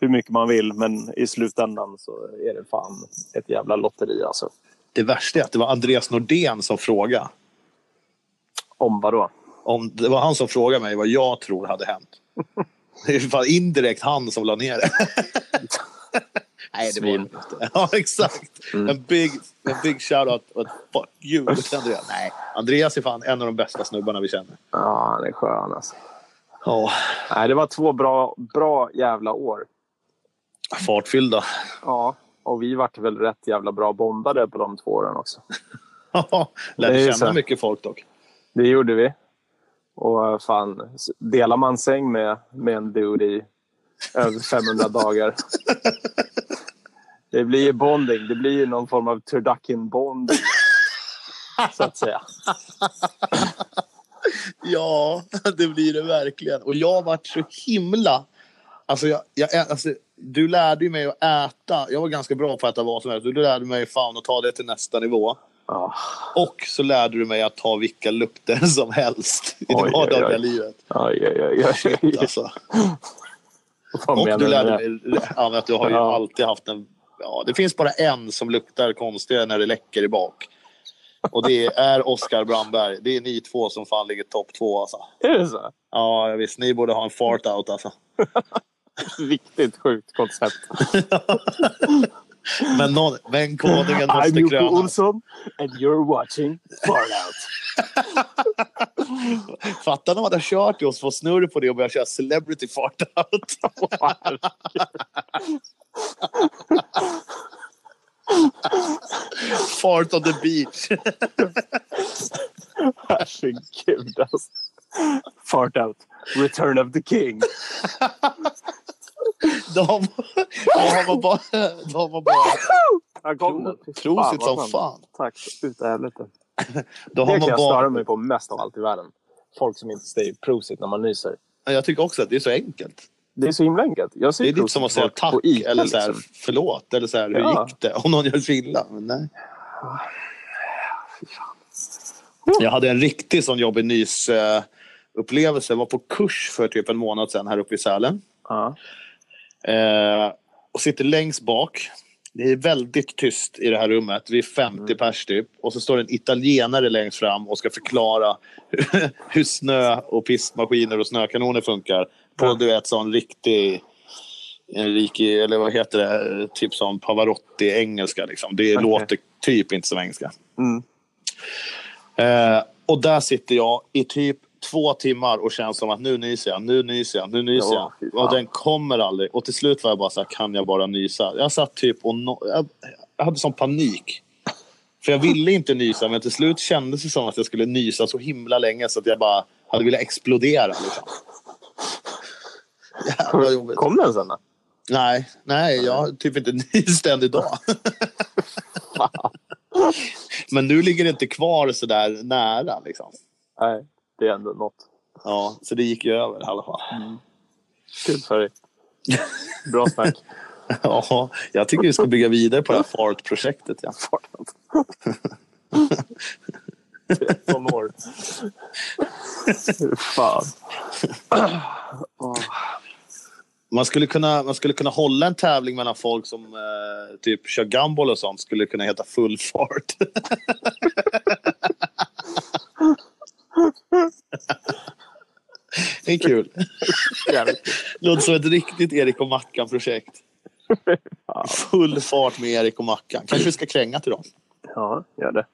Speaker 2: hur mycket man vill men i slutändan så är det fan ett jävla lotteri alltså.
Speaker 1: Det värsta är att det var Andreas Nordén som frågade.
Speaker 2: Om vad då?
Speaker 1: Om, det var han som frågade mig vad jag tror hade hänt. <laughs> Det är fan indirekt han som la ner det. <laughs> <laughs> Nej, det var inte. <laughs> Ja, exakt. En big, en big shout-out och ett fuck you till <laughs> Andreas. Nej, Andreas är fan en av de bästa snubbarna vi känner.
Speaker 2: Ja, han är skön alltså.
Speaker 1: Ja,
Speaker 2: Nej, det var två bra, bra jävla år.
Speaker 1: fartfyllda.
Speaker 2: Ja, och vi vart väl rätt jävla bra bondade på de två åren också.
Speaker 1: Ja, Lärde känna
Speaker 2: så.
Speaker 1: mycket folk dock.
Speaker 2: Det gjorde vi. Och fan, delar man säng med, med en dude i över 500 dagar. Det blir ju bonding. Det blir ju någon form av turducken bonding. Så att säga.
Speaker 1: Ja, det blir det verkligen. Och jag varit så himla... Alltså, jag, jag, alltså, du lärde ju mig att äta. Jag var ganska bra på att äta vad som helst. Du lärde mig fan att ta det till nästa nivå.
Speaker 2: Ja,
Speaker 1: Och så lärde du mig att ta vilka lukter <laughs> som helst i det vardagliga livet.
Speaker 2: oj, oj, oj, oj.
Speaker 1: Alltså. Och du lärde mig att du har ju
Speaker 2: Ja.
Speaker 1: alltid haft en... Ja, det finns bara en som luktar konstigare när det läcker i bak. Och det är Oskar Brandberg. Det är ni två som fan ligger topp två alltså.
Speaker 2: Är det så?
Speaker 1: Ja, visst. Ni borde ha en fart out alltså. <laughs>
Speaker 2: Riktigt sjukt koncept. <laughs>
Speaker 1: Men, <laughs> någon, men konungen måste
Speaker 2: I'm
Speaker 1: krönas.
Speaker 2: Olsson and you're watching Fart Out. <laughs>
Speaker 1: Fattar när man hade kört i oss, få snurr på det och börja köra celebrity fart out. <laughs> fart on the beach.
Speaker 2: Herregud alltså. Fart Out. Return of the King.
Speaker 1: Då har man, bara...
Speaker 2: Fy
Speaker 1: prosit
Speaker 2: vad
Speaker 1: som
Speaker 2: skönt.
Speaker 1: fan.
Speaker 2: Tack. Utav helvete.
Speaker 1: Då
Speaker 2: Det kan jag störa mig på mest av allt i världen. Folk som inte säger prosit när man nyser.
Speaker 1: jag tycker också att det är så enkelt.
Speaker 2: Det är så himla enkelt. Jag
Speaker 1: Det är lite som att säga tack
Speaker 2: Ica,
Speaker 1: eller så här,
Speaker 2: liksom.
Speaker 1: förlåt eller så här, hur
Speaker 2: Ja.
Speaker 1: gick det? Om någon gör sig illa. Men nej. Jag hade en riktig sån jobbig nys eh, upplevelse. Jag var på kurs för typ en månad sedan här uppe i Sälen.
Speaker 2: Ja.
Speaker 1: Eh, och sitter längst bak. Det är väldigt tyst i det här rummet. Vi är 50 pers typ. Och så står en italienare längst fram och ska förklara <laughs> hur, snö och pistmaskiner och snökanoner funkar. På
Speaker 2: Ja.
Speaker 1: du vet sån riktig... En riktig, eller vad heter det? Typ som Pavarotti-engelska. Liksom. Det
Speaker 2: Okej.
Speaker 1: låter typ inte som engelska.
Speaker 2: Mm.
Speaker 1: Eh, och där sitter jag i typ två timmar och känns som att nu nyser jag, nu nyser jag, nu nyser
Speaker 2: Ja,
Speaker 1: jag.
Speaker 2: fan.
Speaker 1: Och den kommer aldrig. Och till slut var jag bara så här, kan jag bara nysa? Jag satt typ och no- jag, jag hade sån panik. För jag ville inte nysa, men till slut kändes det som att jag skulle nysa så himla länge så att jag bara hade velat explodera. Liksom. Jävla jobbigt.
Speaker 2: Kom den sen då?
Speaker 1: Nej, nej, jag har typ inte <laughs> nyst än idag. men nu ligger det inte kvar så där nära. Liksom.
Speaker 2: Nej, det är ändå något.
Speaker 1: Ja, så det gick ju över i alla fall.
Speaker 2: Kul för dig. <laughs> Bra snack.
Speaker 1: Ja, jag tycker vi ska bygga vidare på det här FART-projektet. Ja.
Speaker 2: Fart <laughs> Out. 13 år. <laughs> Fan.
Speaker 1: Man, skulle kunna, man skulle kunna hålla en tävling mellan folk som eh, typ kör gumball och sånt. skulle kunna heta full fart. Det är <laughs> kul. Låter som ett riktigt Erik och Mackan-projekt. Full fart med Erik och Mackan. Kanske vi ska kränga till dem.
Speaker 2: Ja, gör det.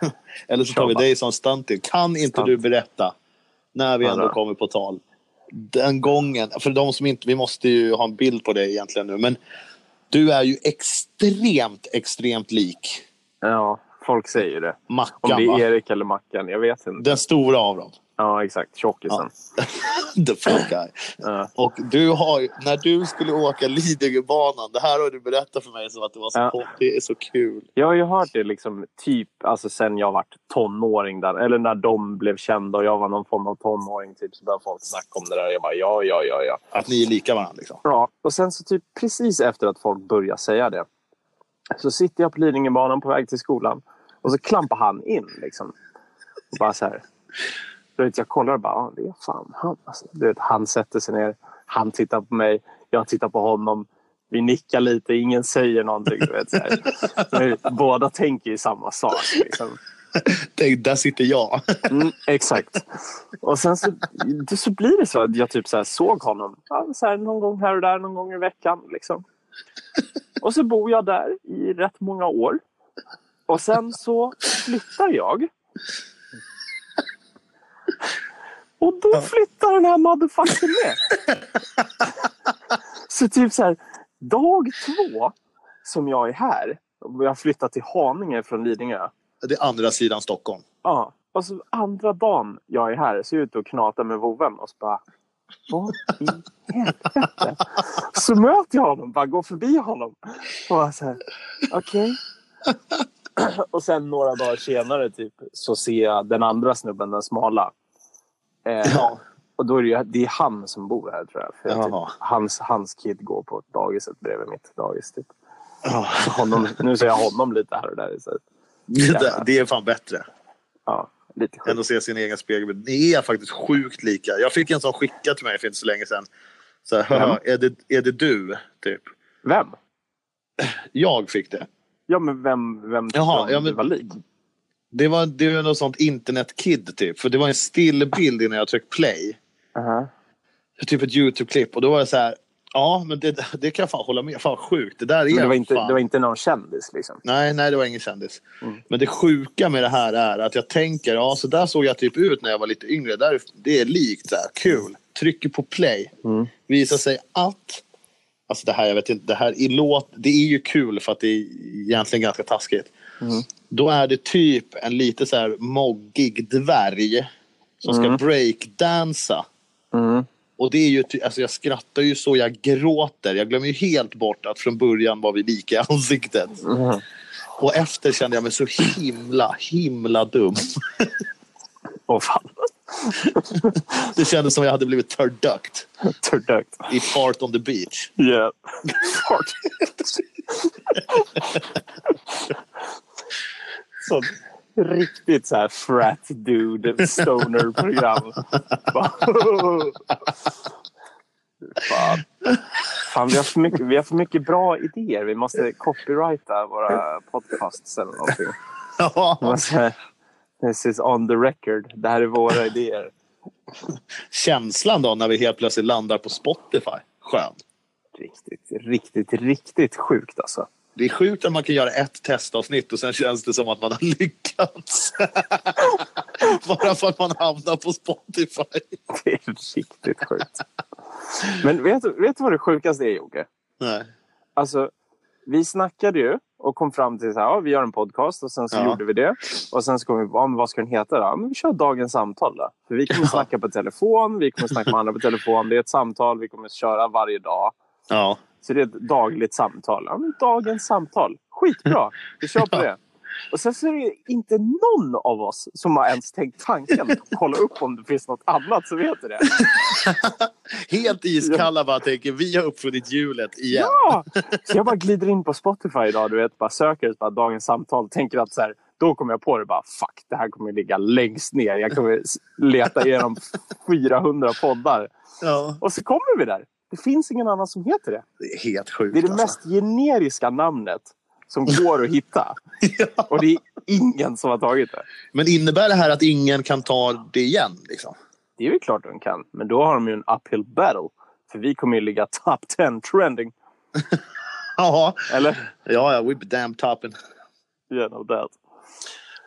Speaker 2: <laughs>
Speaker 1: Eller så tar vi dig som stunt in. Kan inte
Speaker 2: Stunt.
Speaker 1: du berätta, när vi ändå
Speaker 2: då.
Speaker 1: kommer på tal, den gången, för de som inte, vi måste ju ha en bild på det egentligen nu, men Du är ju extremt, extremt lik
Speaker 2: Ja, folk säger det. Om
Speaker 1: Mackan,
Speaker 2: det
Speaker 1: va?
Speaker 2: är Erik eller Mackan, jag vet inte.
Speaker 1: Den stora av dem.
Speaker 2: Ja, exakt. Tjockisen. <laughs>
Speaker 1: The fuck guy.
Speaker 2: Ja.
Speaker 1: Och du har ju- när du skulle åka Lidingöbanan, det här har du berättat för mig som att det var så,
Speaker 2: Ja.
Speaker 1: det är så kul.
Speaker 2: Jag har ju hört det liksom typ alltså sen jag vart tonåring där. Eller när de blev kända och jag var någon form av tonåring typ så började folk snacka om det där. Jag bara ja, ja, ja, ja.
Speaker 1: Att ni är lika varandra liksom.
Speaker 2: Ja, och sen så typ precis efter att folk börjar säga det så sitter jag på Lidingöbanan på väg till skolan och så klampar han in liksom. Bara så här. Du vet, jag kollar och bara, ah, det är fan han. Alltså, du vet, han sätter sig ner, han tittar på mig, jag tittar på honom. Vi nickar lite, ingen säger någonting. Du vet, så här. Båda tänker ju samma sak. Liksom.
Speaker 1: Tänk, där sitter jag.
Speaker 2: Mm, exakt. Och sen så, så blir det så att jag typ så här såg honom så här, någon gång här och där, någon gång i veckan. Liksom. Och så bor jag där i rätt många år. Och sen så flyttar jag. Och då flyttar den här motherfuckern med. <laughs> Så typ så här, dag två som jag är här. Jag har flyttat till Haninge från Lidingö.
Speaker 1: Det är andra sidan Stockholm.
Speaker 2: Ja, och så andra dagen jag är här så är jag ute och knatar med vovven och så bara... Vad i helvete? Så möter jag honom, bara går förbi honom. Och så här, okej. <laughs> Och sen några dagar senare typ, så ser jag den andra snubben, den smala. Eh,
Speaker 1: Ja.
Speaker 2: Och då är det, ju, det är han som bor här tror jag. För jag typ, hans, hans kid går på dagiset bredvid mitt dagis. Typ.
Speaker 1: Ja.
Speaker 2: Honom, nu ser jag honom lite här och där. Så,
Speaker 1: Det, det är fan bättre
Speaker 2: ja, lite sjukt.
Speaker 1: än att se sin egen spegelbild. Ni är faktiskt sjukt lika. Jag fick en sån skickad till mig för inte så länge sedan. Så här,
Speaker 2: Vem?
Speaker 1: "Haha, <laughs> är, det, är det du? Typ.
Speaker 2: Vem?
Speaker 1: Jag fick det.
Speaker 2: Ja, men vem, vem
Speaker 1: Jaha, ja,
Speaker 2: du
Speaker 1: men-
Speaker 2: var lik?
Speaker 1: Det var, det var något sånt internetkid typ. För det var en stillbild innan jag tryckte play.
Speaker 2: Uh-huh.
Speaker 1: Typ ett YouTube-klipp. Och då var jag så här. Ja, men det, det kan jag fan hålla med Fan sjukt. Det där är
Speaker 2: Men det var, inte,
Speaker 1: fan...
Speaker 2: det var inte någon kändis liksom?
Speaker 1: Nej, nej, det var ingen kändis.
Speaker 2: Mm.
Speaker 1: Men det sjuka med det här är att jag tänker, ja så där såg jag typ ut när jag var lite yngre. Där, det är likt, här, kul. Trycker på play.
Speaker 2: Mm.
Speaker 1: Visar sig att, alltså det här, jag vet inte, det här i låt, det är ju kul för att det är egentligen ganska taskigt.
Speaker 2: Mm.
Speaker 1: Då är det typ en lite så här moggig dvärg som ska
Speaker 2: Mm.
Speaker 1: breakdansa.
Speaker 2: Mm.
Speaker 1: Och det är ju, alltså jag skrattar ju så jag gråter. Jag glömmer ju helt bort att från början var vi lika i ansiktet.
Speaker 2: Mm.
Speaker 1: Och efter kände jag mig så himla, himla dum.
Speaker 2: Åh fan. <laughs>
Speaker 1: Det kändes som jag hade blivit turducked
Speaker 2: Turduct.
Speaker 1: i Fart on the beach.
Speaker 2: Yeah. <laughs> Fart. <laughs> Så riktigt så här frat dude stoner-program. Bara, Fan. Fan, vi, har för mycket, vi har för mycket bra idéer. Vi måste copyrighta våra podcasts eller någonting.
Speaker 1: Ja,
Speaker 2: This is on the record. Det här är våra idéer.
Speaker 1: känslan då när vi helt plötsligt landar på Spotify. Skön.
Speaker 2: Riktigt, riktigt, riktigt sjukt alltså.
Speaker 1: Det är sjukt att man kan göra ett testavsnitt och sen känns det som att man har lyckats. <laughs> Bara för att man hamnar på Spotify.
Speaker 2: Det är riktigt sjukt. Men vet, du- vet du vad det sjukaste är Jocke?
Speaker 1: Nej.
Speaker 2: Alltså, vi snackade ju och kom fram till att ja, vi gör en podcast och sen så
Speaker 1: Ja.
Speaker 2: gjorde vi det. Och sen så kom vi på, ja, men vad ska den heta då? Ja, Men vi kör dagens samtal då. För vi kommer snacka på telefon, vi kommer snacka med andra på telefon. Det är ett samtal vi kommer köra varje dag.
Speaker 1: Ja.
Speaker 2: Så det är ett dagligt samtal. Ja, men dagens samtal. Skitbra! Vi kör på <laughs> det. Och sen så är det inte någon av oss som har ens tänkt tanken att kolla upp om det finns något annat som heter det. <laughs>
Speaker 1: Helt iskalla bara tänker vi har uppfunnit hjulet igen.
Speaker 2: Ja! Så jag bara glider in på Spotify idag, du vet, bara söker bara dagens samtal. Tänker att så här, då kommer jag på det bara, fuck, det här kommer ligga längst ner. Jag kommer leta igenom <laughs> 400 poddar.
Speaker 1: Ja.
Speaker 2: Och så kommer vi där. Det finns ingen annan som heter det.
Speaker 1: Det är helt sjukt.
Speaker 2: Det är det
Speaker 1: alltså.
Speaker 2: mest generiska namnet som går att hitta. <laughs> Och det är ingen som har tagit det.
Speaker 1: Men innebär det här att ingen kan ta det igen? Liksom?
Speaker 2: Det är ju klart de kan. Men då har de ju en uphill battle. För vi kommer ju ligga top 10 trending. <laughs>
Speaker 1: Ja,
Speaker 2: Eller?
Speaker 1: ja, ja, whip damn toppen.
Speaker 2: Yeah, no doubt.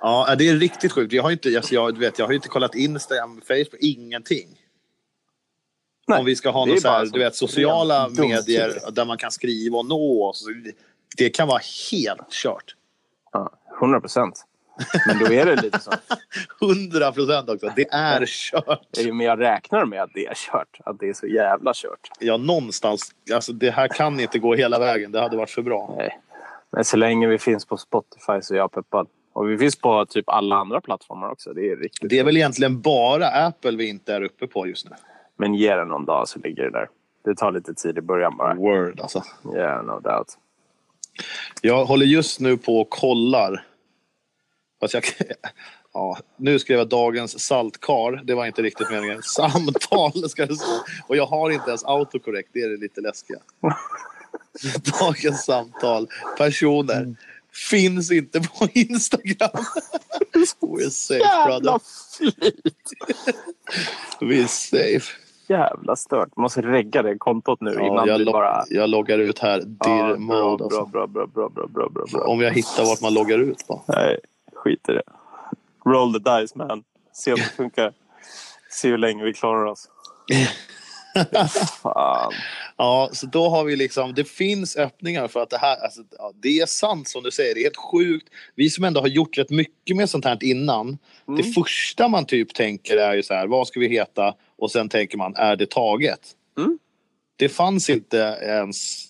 Speaker 1: Ja, det är riktigt sjukt. Jag har inte, alltså jag, vet, jag har inte kollat Instagram, Facebook, ingenting.
Speaker 2: Nej,
Speaker 1: Om vi ska ha något så här, du vet, sociala medier där man kan skriva och nå oss. Det kan vara helt kört.
Speaker 2: Ja, 100 procent. Men då är det lite så. <laughs>
Speaker 1: 100 procent också. Det är kört.
Speaker 2: Men jag räknar med att det är kört. Att det är så jävla kört.
Speaker 1: Ja, någonstans. Alltså, det här kan inte gå hela vägen. Det hade varit för bra.
Speaker 2: Nej. Men så länge vi finns på Spotify så är jag peppad. Och vi finns på typ alla andra plattformar också. Det är riktigt.
Speaker 1: Det är väl egentligen bara Apple vi inte är uppe på just nu.
Speaker 2: Men ge det någon dag så ligger det där. Det tar lite tid i början bara.
Speaker 1: Word alltså.
Speaker 2: Yeah, no doubt.
Speaker 1: Jag håller just nu på och kollar. Fast jag, <laughs> ja, nu skrev jag dagens saltkar. Det var inte riktigt meningen. <laughs> Samtal ska det stå. Och jag har inte ens autocorrect. Det är det lite läskiga. <laughs> Dagens samtal. Personer. Finns inte på Instagram. We're safe
Speaker 2: Jävla
Speaker 1: brother.
Speaker 2: flit!
Speaker 1: We're safe.
Speaker 2: Jävla stört. Måste regga det kontot nu
Speaker 1: Ja,
Speaker 2: innan
Speaker 1: jag,
Speaker 2: du bara...
Speaker 1: jag loggar ut här. Dir
Speaker 2: Ja,
Speaker 1: mode.
Speaker 2: bra,
Speaker 1: Alltså.
Speaker 2: bra, bra, bra, bra, bra, bra, bra.
Speaker 1: Om jag hittar vart man loggar ut på.
Speaker 2: Nej, skit i det. Roll the dice man. Se om det funkar. Se hur länge vi klarar oss. <laughs> Fan.
Speaker 1: Ja, så då har vi liksom, det finns öppningar för att det här, alltså, ja, det är sant som du säger, det är helt sjukt. Vi som ändå har gjort rätt mycket med sånt här innan, det första man typ tänker är ju så här, vad ska vi heta? Och sen tänker man, är det taget?
Speaker 2: Mm.
Speaker 1: Det fanns inte ens,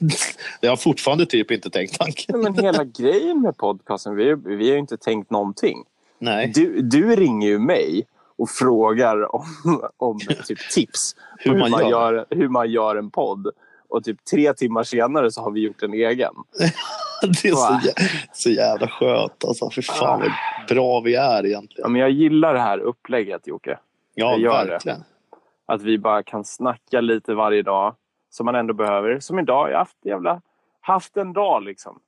Speaker 1: <laughs> det har fortfarande typ inte tänkt tanken.
Speaker 2: Men hela grejen med podcasten, vi, vi har ju inte tänkt någonting.
Speaker 1: Nej,
Speaker 2: Du, du ringer ju mig och frågar om, om typ tips på <laughs>
Speaker 1: Hur man gör.
Speaker 2: gör, hur man gör en podd. Och typ tre timmar senare så har vi gjort en egen. <laughs>
Speaker 1: det är så, jä- så jävla skönt alltså. För fan vad bra vi är
Speaker 2: Ja,
Speaker 1: egentligen.
Speaker 2: men jag gillar det här upplägget Jocke.
Speaker 1: Ja,
Speaker 2: jag gör det.
Speaker 1: verkligen.
Speaker 2: Att vi bara kan snacka lite varje dag. Som man ändå behöver. Som idag, jag har haft, jävla, haft en dag liksom.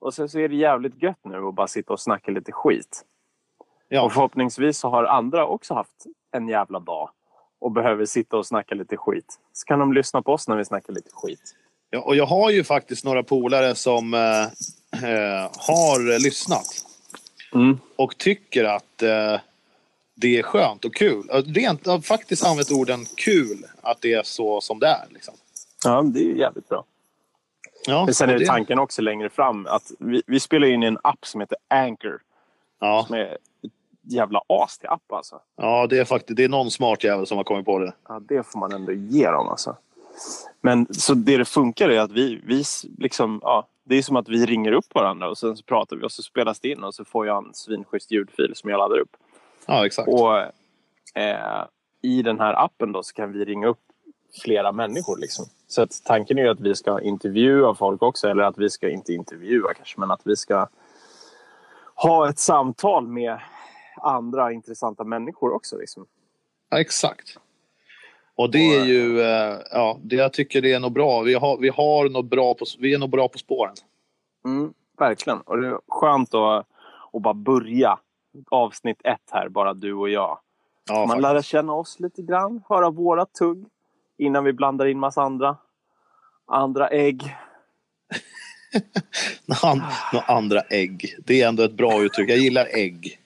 Speaker 2: Och sen så är det jävligt gött nu att bara sitta och snacka lite skit.
Speaker 1: Ja.
Speaker 2: Och förhoppningsvis så har andra också haft en jävla dag. Och behöver sitta och snacka lite skit. Så kan de lyssna på oss när vi snackar lite skit.
Speaker 1: Ja, och jag har ju faktiskt några polare som eh, eh, har lyssnat
Speaker 2: Mm.
Speaker 1: och tycker att eh, det är skönt och kul. Rent, jag har faktiskt använt orden kul, att det är så som det är. Liksom.
Speaker 2: Ja, det är jävligt bra.
Speaker 1: Ja,
Speaker 2: Men sen är det tanken också längre fram att vi, vi spelar in i en app som heter Anchor.
Speaker 1: Ja,
Speaker 2: Som är jävla as till app alltså.
Speaker 1: ja det, är faktiskt, det är någon smart jävel som har kommit på det.
Speaker 2: Ja, det får man ändå ge dem alltså. Men så det det funkar är att vi, vi liksom, ja, det är som att vi ringer upp varandra och sen så pratar vi och så spelas det in och så får jag en svinschysst ljudfil som jag laddar upp.
Speaker 1: Ja, exakt.
Speaker 2: Och eh, i den här appen då så kan vi ringa upp flera människor. Liksom. Så att tanken är ju att vi ska intervjua folk också. Eller att vi ska inte intervjua kanske, men att vi ska ha ett samtal med andra intressanta människor också. Liksom.
Speaker 1: Ja, exakt. Och det är ju, eh, ja, det jag tycker det är nog bra. Vi har, vi har något bra på, vi är nog bra på spåren.
Speaker 2: Mm, verkligen. Och det är skönt att, att bara börja avsnitt ett här, bara du och jag.
Speaker 1: Ja,
Speaker 2: Man
Speaker 1: faktiskt.
Speaker 2: lär känna oss lite grann, höra våra tugg innan vi blandar in massa andra, andra ägg. <laughs>
Speaker 1: Några andra ägg. Det är ändå ett bra uttryck. Jag gillar ägg.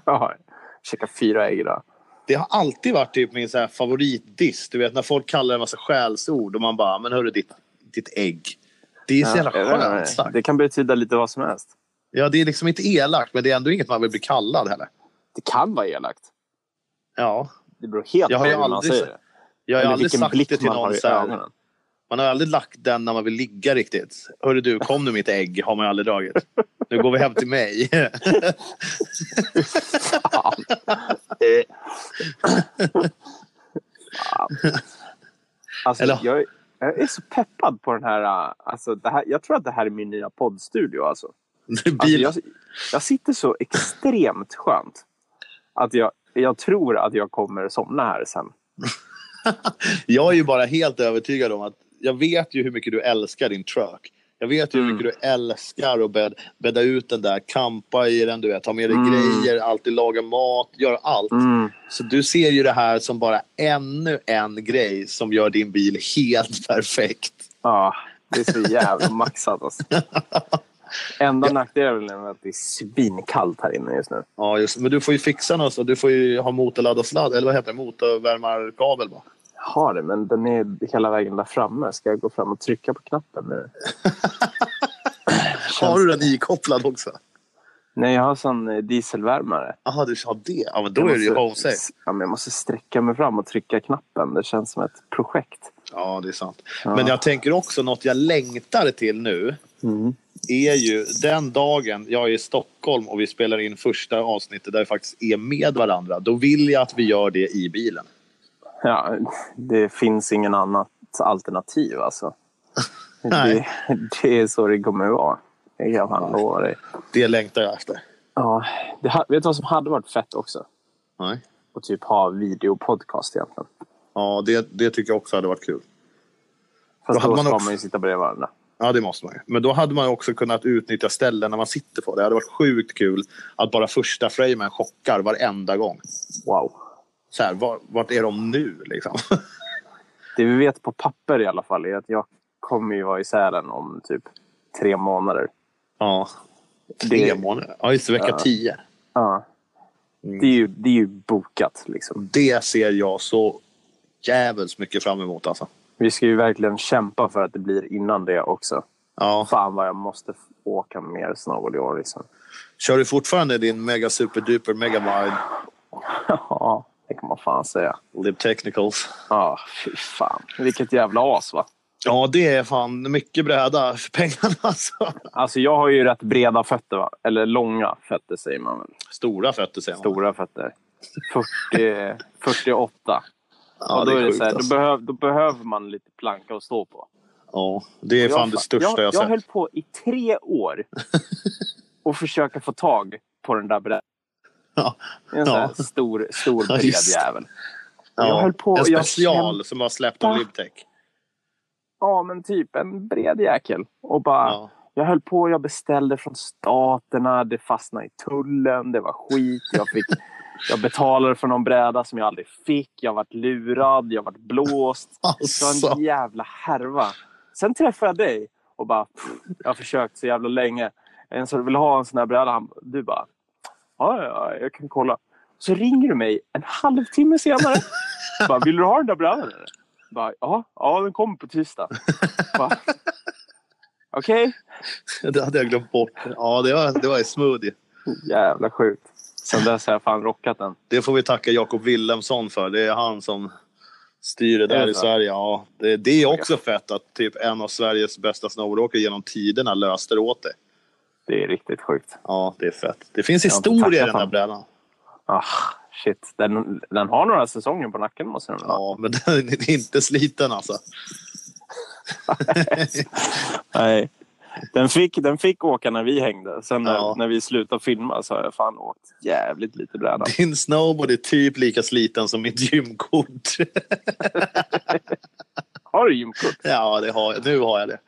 Speaker 1: <laughs>
Speaker 2: Ja, Käka fyra ägg idag.
Speaker 1: Det har alltid varit typ min så här favoritdiss. Du vet när folk kallar en massa skällsord och man bara, men hörru ditt, ditt ägg. Det är så jävla
Speaker 2: Ja,
Speaker 1: skönt sagt.
Speaker 2: Det kan betyda lite vad som helst.
Speaker 1: Ja, det är liksom inte elakt, men det är ändå inget man vill bli kallad heller.
Speaker 2: Det kan vara elakt.
Speaker 1: Ja.
Speaker 2: Det beror helt på hur man
Speaker 1: aldrig
Speaker 2: säger det.
Speaker 1: Jag har
Speaker 2: Eller
Speaker 1: aldrig sagt det till någon så här. Man har aldrig lagt den när man vill ligga riktigt. Hörru du, kom nu mitt ägg. Har man aldrig dragit. Nu går vi hem till mig.
Speaker 2: Alltså,
Speaker 1: Eller-
Speaker 2: jag, jag är så peppad på den här... Alltså, det här jag tror att det här är min nya poddstudio. Alltså. Alltså, jag, jag sitter så extremt skönt att jag, jag tror att jag kommer somna här sen. <laughs>
Speaker 1: Jag är ju bara helt övertygad om att jag vet ju hur mycket du älskar din truck. Jag vet ju hur
Speaker 2: Mm.
Speaker 1: mycket du älskar att bäd, bädda ut den där, kampa i den, du vet, ta med dig
Speaker 2: Mm.
Speaker 1: grejer, alltid laga mat, göra allt. Så du ser ju det här som bara ännu en grej som gör din bil helt <laughs> perfekt.
Speaker 2: Ja, det är så jävla maxat. Alltså. <laughs> Enda nackdelen är att det är svinkallt här inne just nu.
Speaker 1: Ja, just, men du får ju fixa något, så du får ju ha motorladd och sladd, eller vad heter det, motorvärmarkabel va?
Speaker 2: Har det, men den är hela vägen där framme. Ska jag gå fram och trycka på knappen nu? <laughs>
Speaker 1: Har du den ikopplad också?
Speaker 2: Nej, jag har sån eh, dieselvärmare.
Speaker 1: Jaha, du har det? Ja, men då
Speaker 2: Jag
Speaker 1: är det ju
Speaker 2: måste-
Speaker 1: hose.
Speaker 2: Ja, men jag måste sträcka mig fram och trycka knappen. Det känns som ett projekt.
Speaker 1: Ja, det är sant.
Speaker 2: Ja.
Speaker 1: Men jag tänker också något jag längtar till nu
Speaker 2: Mm.
Speaker 1: är ju den dagen jag är i Stockholm och vi spelar in första avsnittet där vi faktiskt är med varandra. Då vill jag att vi gör det i bilen.
Speaker 2: Ja, det finns ingen annat alternativ alltså. <laughs> Det, det är så det kommer att vara. Det kan fan lova dig.
Speaker 1: Det längtar jag efter.
Speaker 2: Ja, det, vet du vad som hade varit fett också?
Speaker 1: Nej.
Speaker 2: Att typ ha videopodcast egentligen.
Speaker 1: Ja, det, det tycker jag också hade varit kul. Då
Speaker 2: Fast
Speaker 1: hade
Speaker 2: då
Speaker 1: man
Speaker 2: ska
Speaker 1: också-
Speaker 2: man ju sitta bredvid varandra.
Speaker 1: Ja, det måste man ju. Men då hade man också kunnat utnyttja ställen när man sitter på det. Det hade varit sjukt kul att bara första framen chockar varenda gång.
Speaker 2: Wow.
Speaker 1: Så här, var, vart är de nu liksom? <laughs>
Speaker 2: Det vi vet på papper i alla fall är att jag kommer ju vara i Sälen om typ tre månader.
Speaker 1: Ja. Tre
Speaker 2: Det-
Speaker 1: månader. Ja, just det. Vecka
Speaker 2: Ja.
Speaker 1: tio.
Speaker 2: Ja.
Speaker 1: Mm.
Speaker 2: Det, är ju, det är ju bokat liksom.
Speaker 1: Det ser jag så jävligt mycket fram emot alltså.
Speaker 2: Vi ska ju verkligen kämpa för att det blir innan det också.
Speaker 1: Ja.
Speaker 2: Fan vad jag måste åka mer snowboard i år liksom.
Speaker 1: Kör du fortfarande din mega super duper mega wide <laughs>
Speaker 2: Ja, det kan man fan säga.
Speaker 1: lib technicals?
Speaker 2: Ja, fy fan. Vilket jävla as va?
Speaker 1: Ja, det är fan mycket bräda för pengarna <laughs> alltså.
Speaker 2: Alltså jag har ju rätt breda fötter va? Eller långa fötter säger man väl.
Speaker 1: Stora fötter säger man.
Speaker 2: Stora fötter. 40, 48.
Speaker 1: Ja,
Speaker 2: och då,
Speaker 1: det
Speaker 2: är det
Speaker 1: sjukt,
Speaker 2: så här, då,
Speaker 1: alltså.
Speaker 2: behöv, då behöver man lite planka att stå på.
Speaker 1: Ja, det är
Speaker 2: Och jag
Speaker 1: fan det största jag,
Speaker 2: jag,
Speaker 1: har
Speaker 2: jag
Speaker 1: sett.
Speaker 2: höll på i tre år <laughs> och försöka få tag på den där brädan.
Speaker 1: Ja.
Speaker 2: En sån här
Speaker 1: Ja.
Speaker 2: stor, stor bred jävel. Jag
Speaker 1: Ja,
Speaker 2: höll på-
Speaker 1: en
Speaker 2: jag
Speaker 1: special
Speaker 2: käm-
Speaker 1: som har släppt av. Libtech.
Speaker 2: Ja, men typ en bred jäkel. Och bara,
Speaker 1: Ja.
Speaker 2: Jag höll på, jag beställde från staterna, det fastnade i tullen, det var skit. Jag, fick, <laughs> jag betalade för någon bräda som jag aldrig fick. Jag vart lurad, jag vart blåst. <laughs> Det var
Speaker 1: Alltså.
Speaker 2: en jävla härva. Sen träffade jag dig och bara, pff, jag har försökt så jävla länge. En som vill ha en sån här bräda, han, du bara, ja, ja, jag kan kolla. Så ringer du mig en halvtimme senare. <laughs> bara, vill du ha den där eller? Bara, ja, ja, den kommer på tisdag. <laughs> Okej.
Speaker 1: Det hade jag glömt bort. Ja, det var, det var i smoothie.
Speaker 2: Jävla sjukt. Sen dess har jag fan rockat den.
Speaker 1: Det får vi tacka Jakob Wilhelmsson för. Det är han som styr det
Speaker 2: Är
Speaker 1: där i? Sverige. Ja, det, det är också fett att typ en av Sveriges bästa snowboardåkare genom tiderna löste det åt dig.
Speaker 2: Det är riktigt sjukt.
Speaker 1: Ja, det är fett. Det finns historia i den där brädan.
Speaker 2: Ah, shit. Den, den har några säsonger på nacken måste den väl?
Speaker 1: Ja, men den är <laughs> inte sliten alltså. <laughs>
Speaker 2: Nej. Den fick, den fick åka när vi hängde. Sen när,
Speaker 1: Ja.
Speaker 2: när vi slutade filma så har jag fan åkt jävligt lite bräda.
Speaker 1: Din snowboard är typ lika sliten som mitt gymkort. <laughs>
Speaker 2: Har du gymkort?
Speaker 1: ja, det har jag. nu har jag det.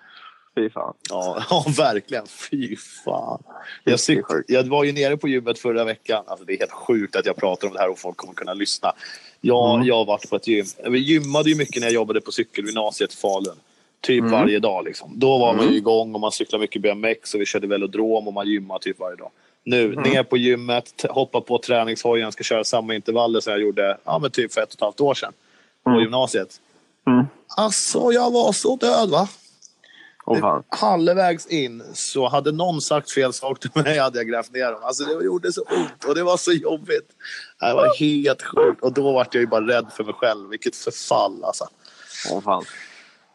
Speaker 2: Fy fan.
Speaker 1: Ja, <laughs> ja verkligen. Fy fan. Jag,
Speaker 2: sjukt.
Speaker 1: jag var ju nere på gymmet förra veckan. Alltså, det är helt sjukt att jag pratar om det här och folk kommer kunna lyssna. Jag,
Speaker 2: Mm.
Speaker 1: jag har varit på ett gym. Vi gymmade ju mycket när jag jobbade på cykelgymnasiet i Falun. Typ
Speaker 2: Mm.
Speaker 1: varje dag. Liksom. Då var man ju
Speaker 2: Mm.
Speaker 1: igång och man cyklade mycket BMX och vi körde velodrom och man gymmade typ varje dag. Nu,
Speaker 2: Mm.
Speaker 1: ner på gymmet, hoppa på träningshojen, ska köra samma intervaller som jag gjorde ja, men typ för ett och ett halvt år sedan på
Speaker 2: Mm.
Speaker 1: gymnasiet.
Speaker 2: Mm.
Speaker 1: Alltså, jag var så död va?
Speaker 2: Fan.
Speaker 1: halvvägs in så hade någon sagt fel sak till mig hade jag grävt ner dem. Alltså det gjorde så ont och det var så jobbigt. Det var helt sjukt. Och då var jag ju bara rädd för mig själv. Vilket förfall alltså.
Speaker 2: Åh fan.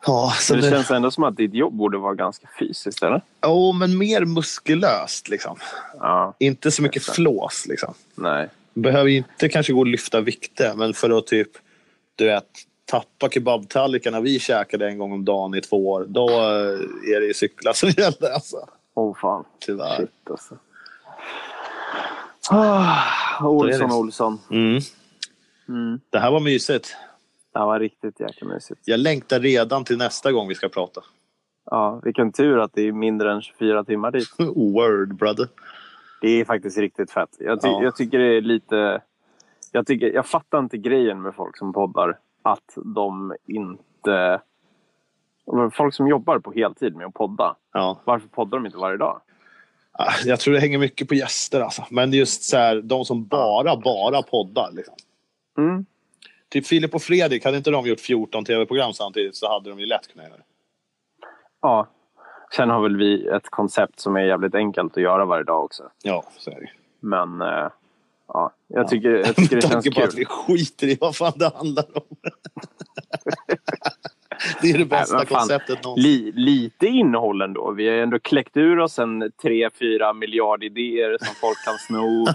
Speaker 1: Ja, så
Speaker 2: det
Speaker 1: det...
Speaker 2: känns ändå som att ditt jobb borde vara ganska fysiskt, eller?
Speaker 1: Jo, men mer muskulöst liksom.
Speaker 2: Ja.
Speaker 1: Inte så mycket flås liksom.
Speaker 2: Nej.
Speaker 1: Behöver ju inte kanske gå och lyfta vikter, men för att typ, du vet, tappa kebabtallrikarna vi käkade en gång om dagen i två år, då eh, är det ju cykla som <laughs> gäller alltså.
Speaker 2: Åh fan.
Speaker 1: Tyvärr.
Speaker 2: Shit alltså. Ah, Olsson,
Speaker 1: det.
Speaker 2: Olsson.
Speaker 1: Mm.
Speaker 2: Mm.
Speaker 1: Det här var mysigt.
Speaker 2: Det var riktigt jäkla mysigt.
Speaker 1: Jag längtar redan till nästa gång vi ska prata.
Speaker 2: Ja, vilken tur att det är mindre än 24 timmar dit. <laughs>
Speaker 1: Word brother.
Speaker 2: Det är faktiskt riktigt fett. Jag, ty-
Speaker 1: Ja.
Speaker 2: jag tycker det är lite... Jag, tycker, jag fattar inte grejen med folk som poddar. Att de inte... Folk som jobbar på heltid med att podda.
Speaker 1: Ja.
Speaker 2: Varför poddar de inte varje dag?
Speaker 1: Jag tror det hänger mycket på gäster alltså. Men just så här, de som bara, bara poddar. Liksom.
Speaker 2: Mm.
Speaker 1: Typ Filip och Fredrik, hade inte de gjort 14 tv-program samtidigt så hade de ju lätt kunnat göra det.
Speaker 2: Ja. Sen har väl vi ett koncept som är jävligt enkelt att göra varje dag också.
Speaker 1: Ja, så är det
Speaker 2: Men eh, ja, jag tycker, jag tycker <laughs> det
Speaker 1: Med
Speaker 2: känns
Speaker 1: tanke på att
Speaker 2: kul.
Speaker 1: vi skiter i vad fan det handlar om. <laughs> det är det bästa
Speaker 2: Nej,
Speaker 1: konceptet någonsin.
Speaker 2: Li, lite innehåll ändå. Vi har ändå kläckt ur oss en tre, fyra miljard idéer som folk kan sno.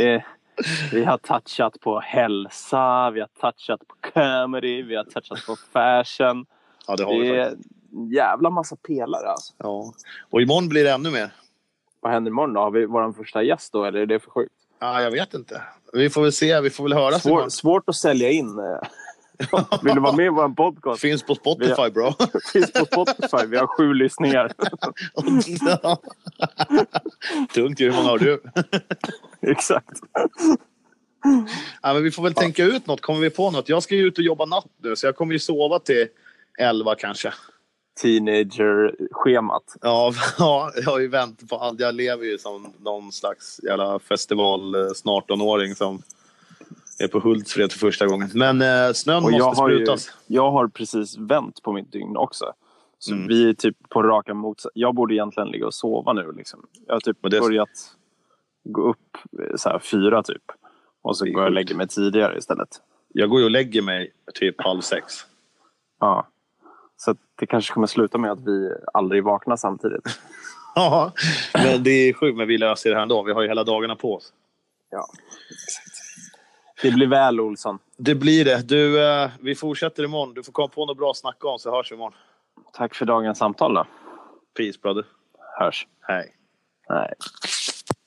Speaker 2: <laughs> Eh, vi har touchat på hälsa, vi har touchat på comedy, vi har touchat på fashion.
Speaker 1: ja, det har vi
Speaker 2: Det
Speaker 1: faktiskt.
Speaker 2: en jävla massa pelare alltså.
Speaker 1: Ja. Och imorgon blir det ännu mer.
Speaker 2: Vad händer imorgon då? Har vi vår första gäst då eller är det för sjukt?
Speaker 1: Ja, jag vet inte. Vi får väl se. Vi får väl höra.
Speaker 2: Svår, svårt att sälja in. eh. <laughs> Vill du vara med i vår podcast?
Speaker 1: Finns på Spotify, bro. <laughs>
Speaker 2: Finns på Spotify. Vi har sju lyssningar. <laughs>
Speaker 1: Tungt ju. Hur många har du?
Speaker 2: Exakt.
Speaker 1: Ja, men vi får väl tänka ut något. Kommer vi på något? Jag ska ju ut och jobba natt nu, så jag kommer ju sova till 11 kanske.
Speaker 2: Teenager-schemat.
Speaker 1: Ja, <laughs> ja, jag har ju väntat på allt. Jag lever ju som någon slags jävla festival eh, snart 18-åring som är på Hultsfred för första gången. Men eh, snön
Speaker 2: Och
Speaker 1: måste
Speaker 2: ju,
Speaker 1: sprutas.
Speaker 2: jag har precis vänt på mitt dygn också. Så
Speaker 1: Mm.
Speaker 2: vi är typ på raka motsats. Jag borde egentligen ligga och sova nu. Liksom. Jag har typ
Speaker 1: det-
Speaker 2: börjat gå upp eh, så här, fyra typ. Och så går jag och lägger mig tidigare istället.
Speaker 1: Jag går ju och lägger mig typ halv sex.
Speaker 2: Ja. Så det kanske kommer sluta med att vi aldrig vaknar samtidigt. <laughs>
Speaker 1: Ja, men det är sjukt. Men vi löser det här ändå. Vi har ju hela dagarna på oss.
Speaker 2: Ja, Det blir väl Olsson.
Speaker 1: Det blir det. Du, eh, vi fortsätter imorgon. Du får komma på något bra att snacka om så hörs vi imorgon.
Speaker 2: Tack för dagens samtal då.
Speaker 1: Peace brother.
Speaker 2: Hörs.
Speaker 1: Hej.
Speaker 2: Nej.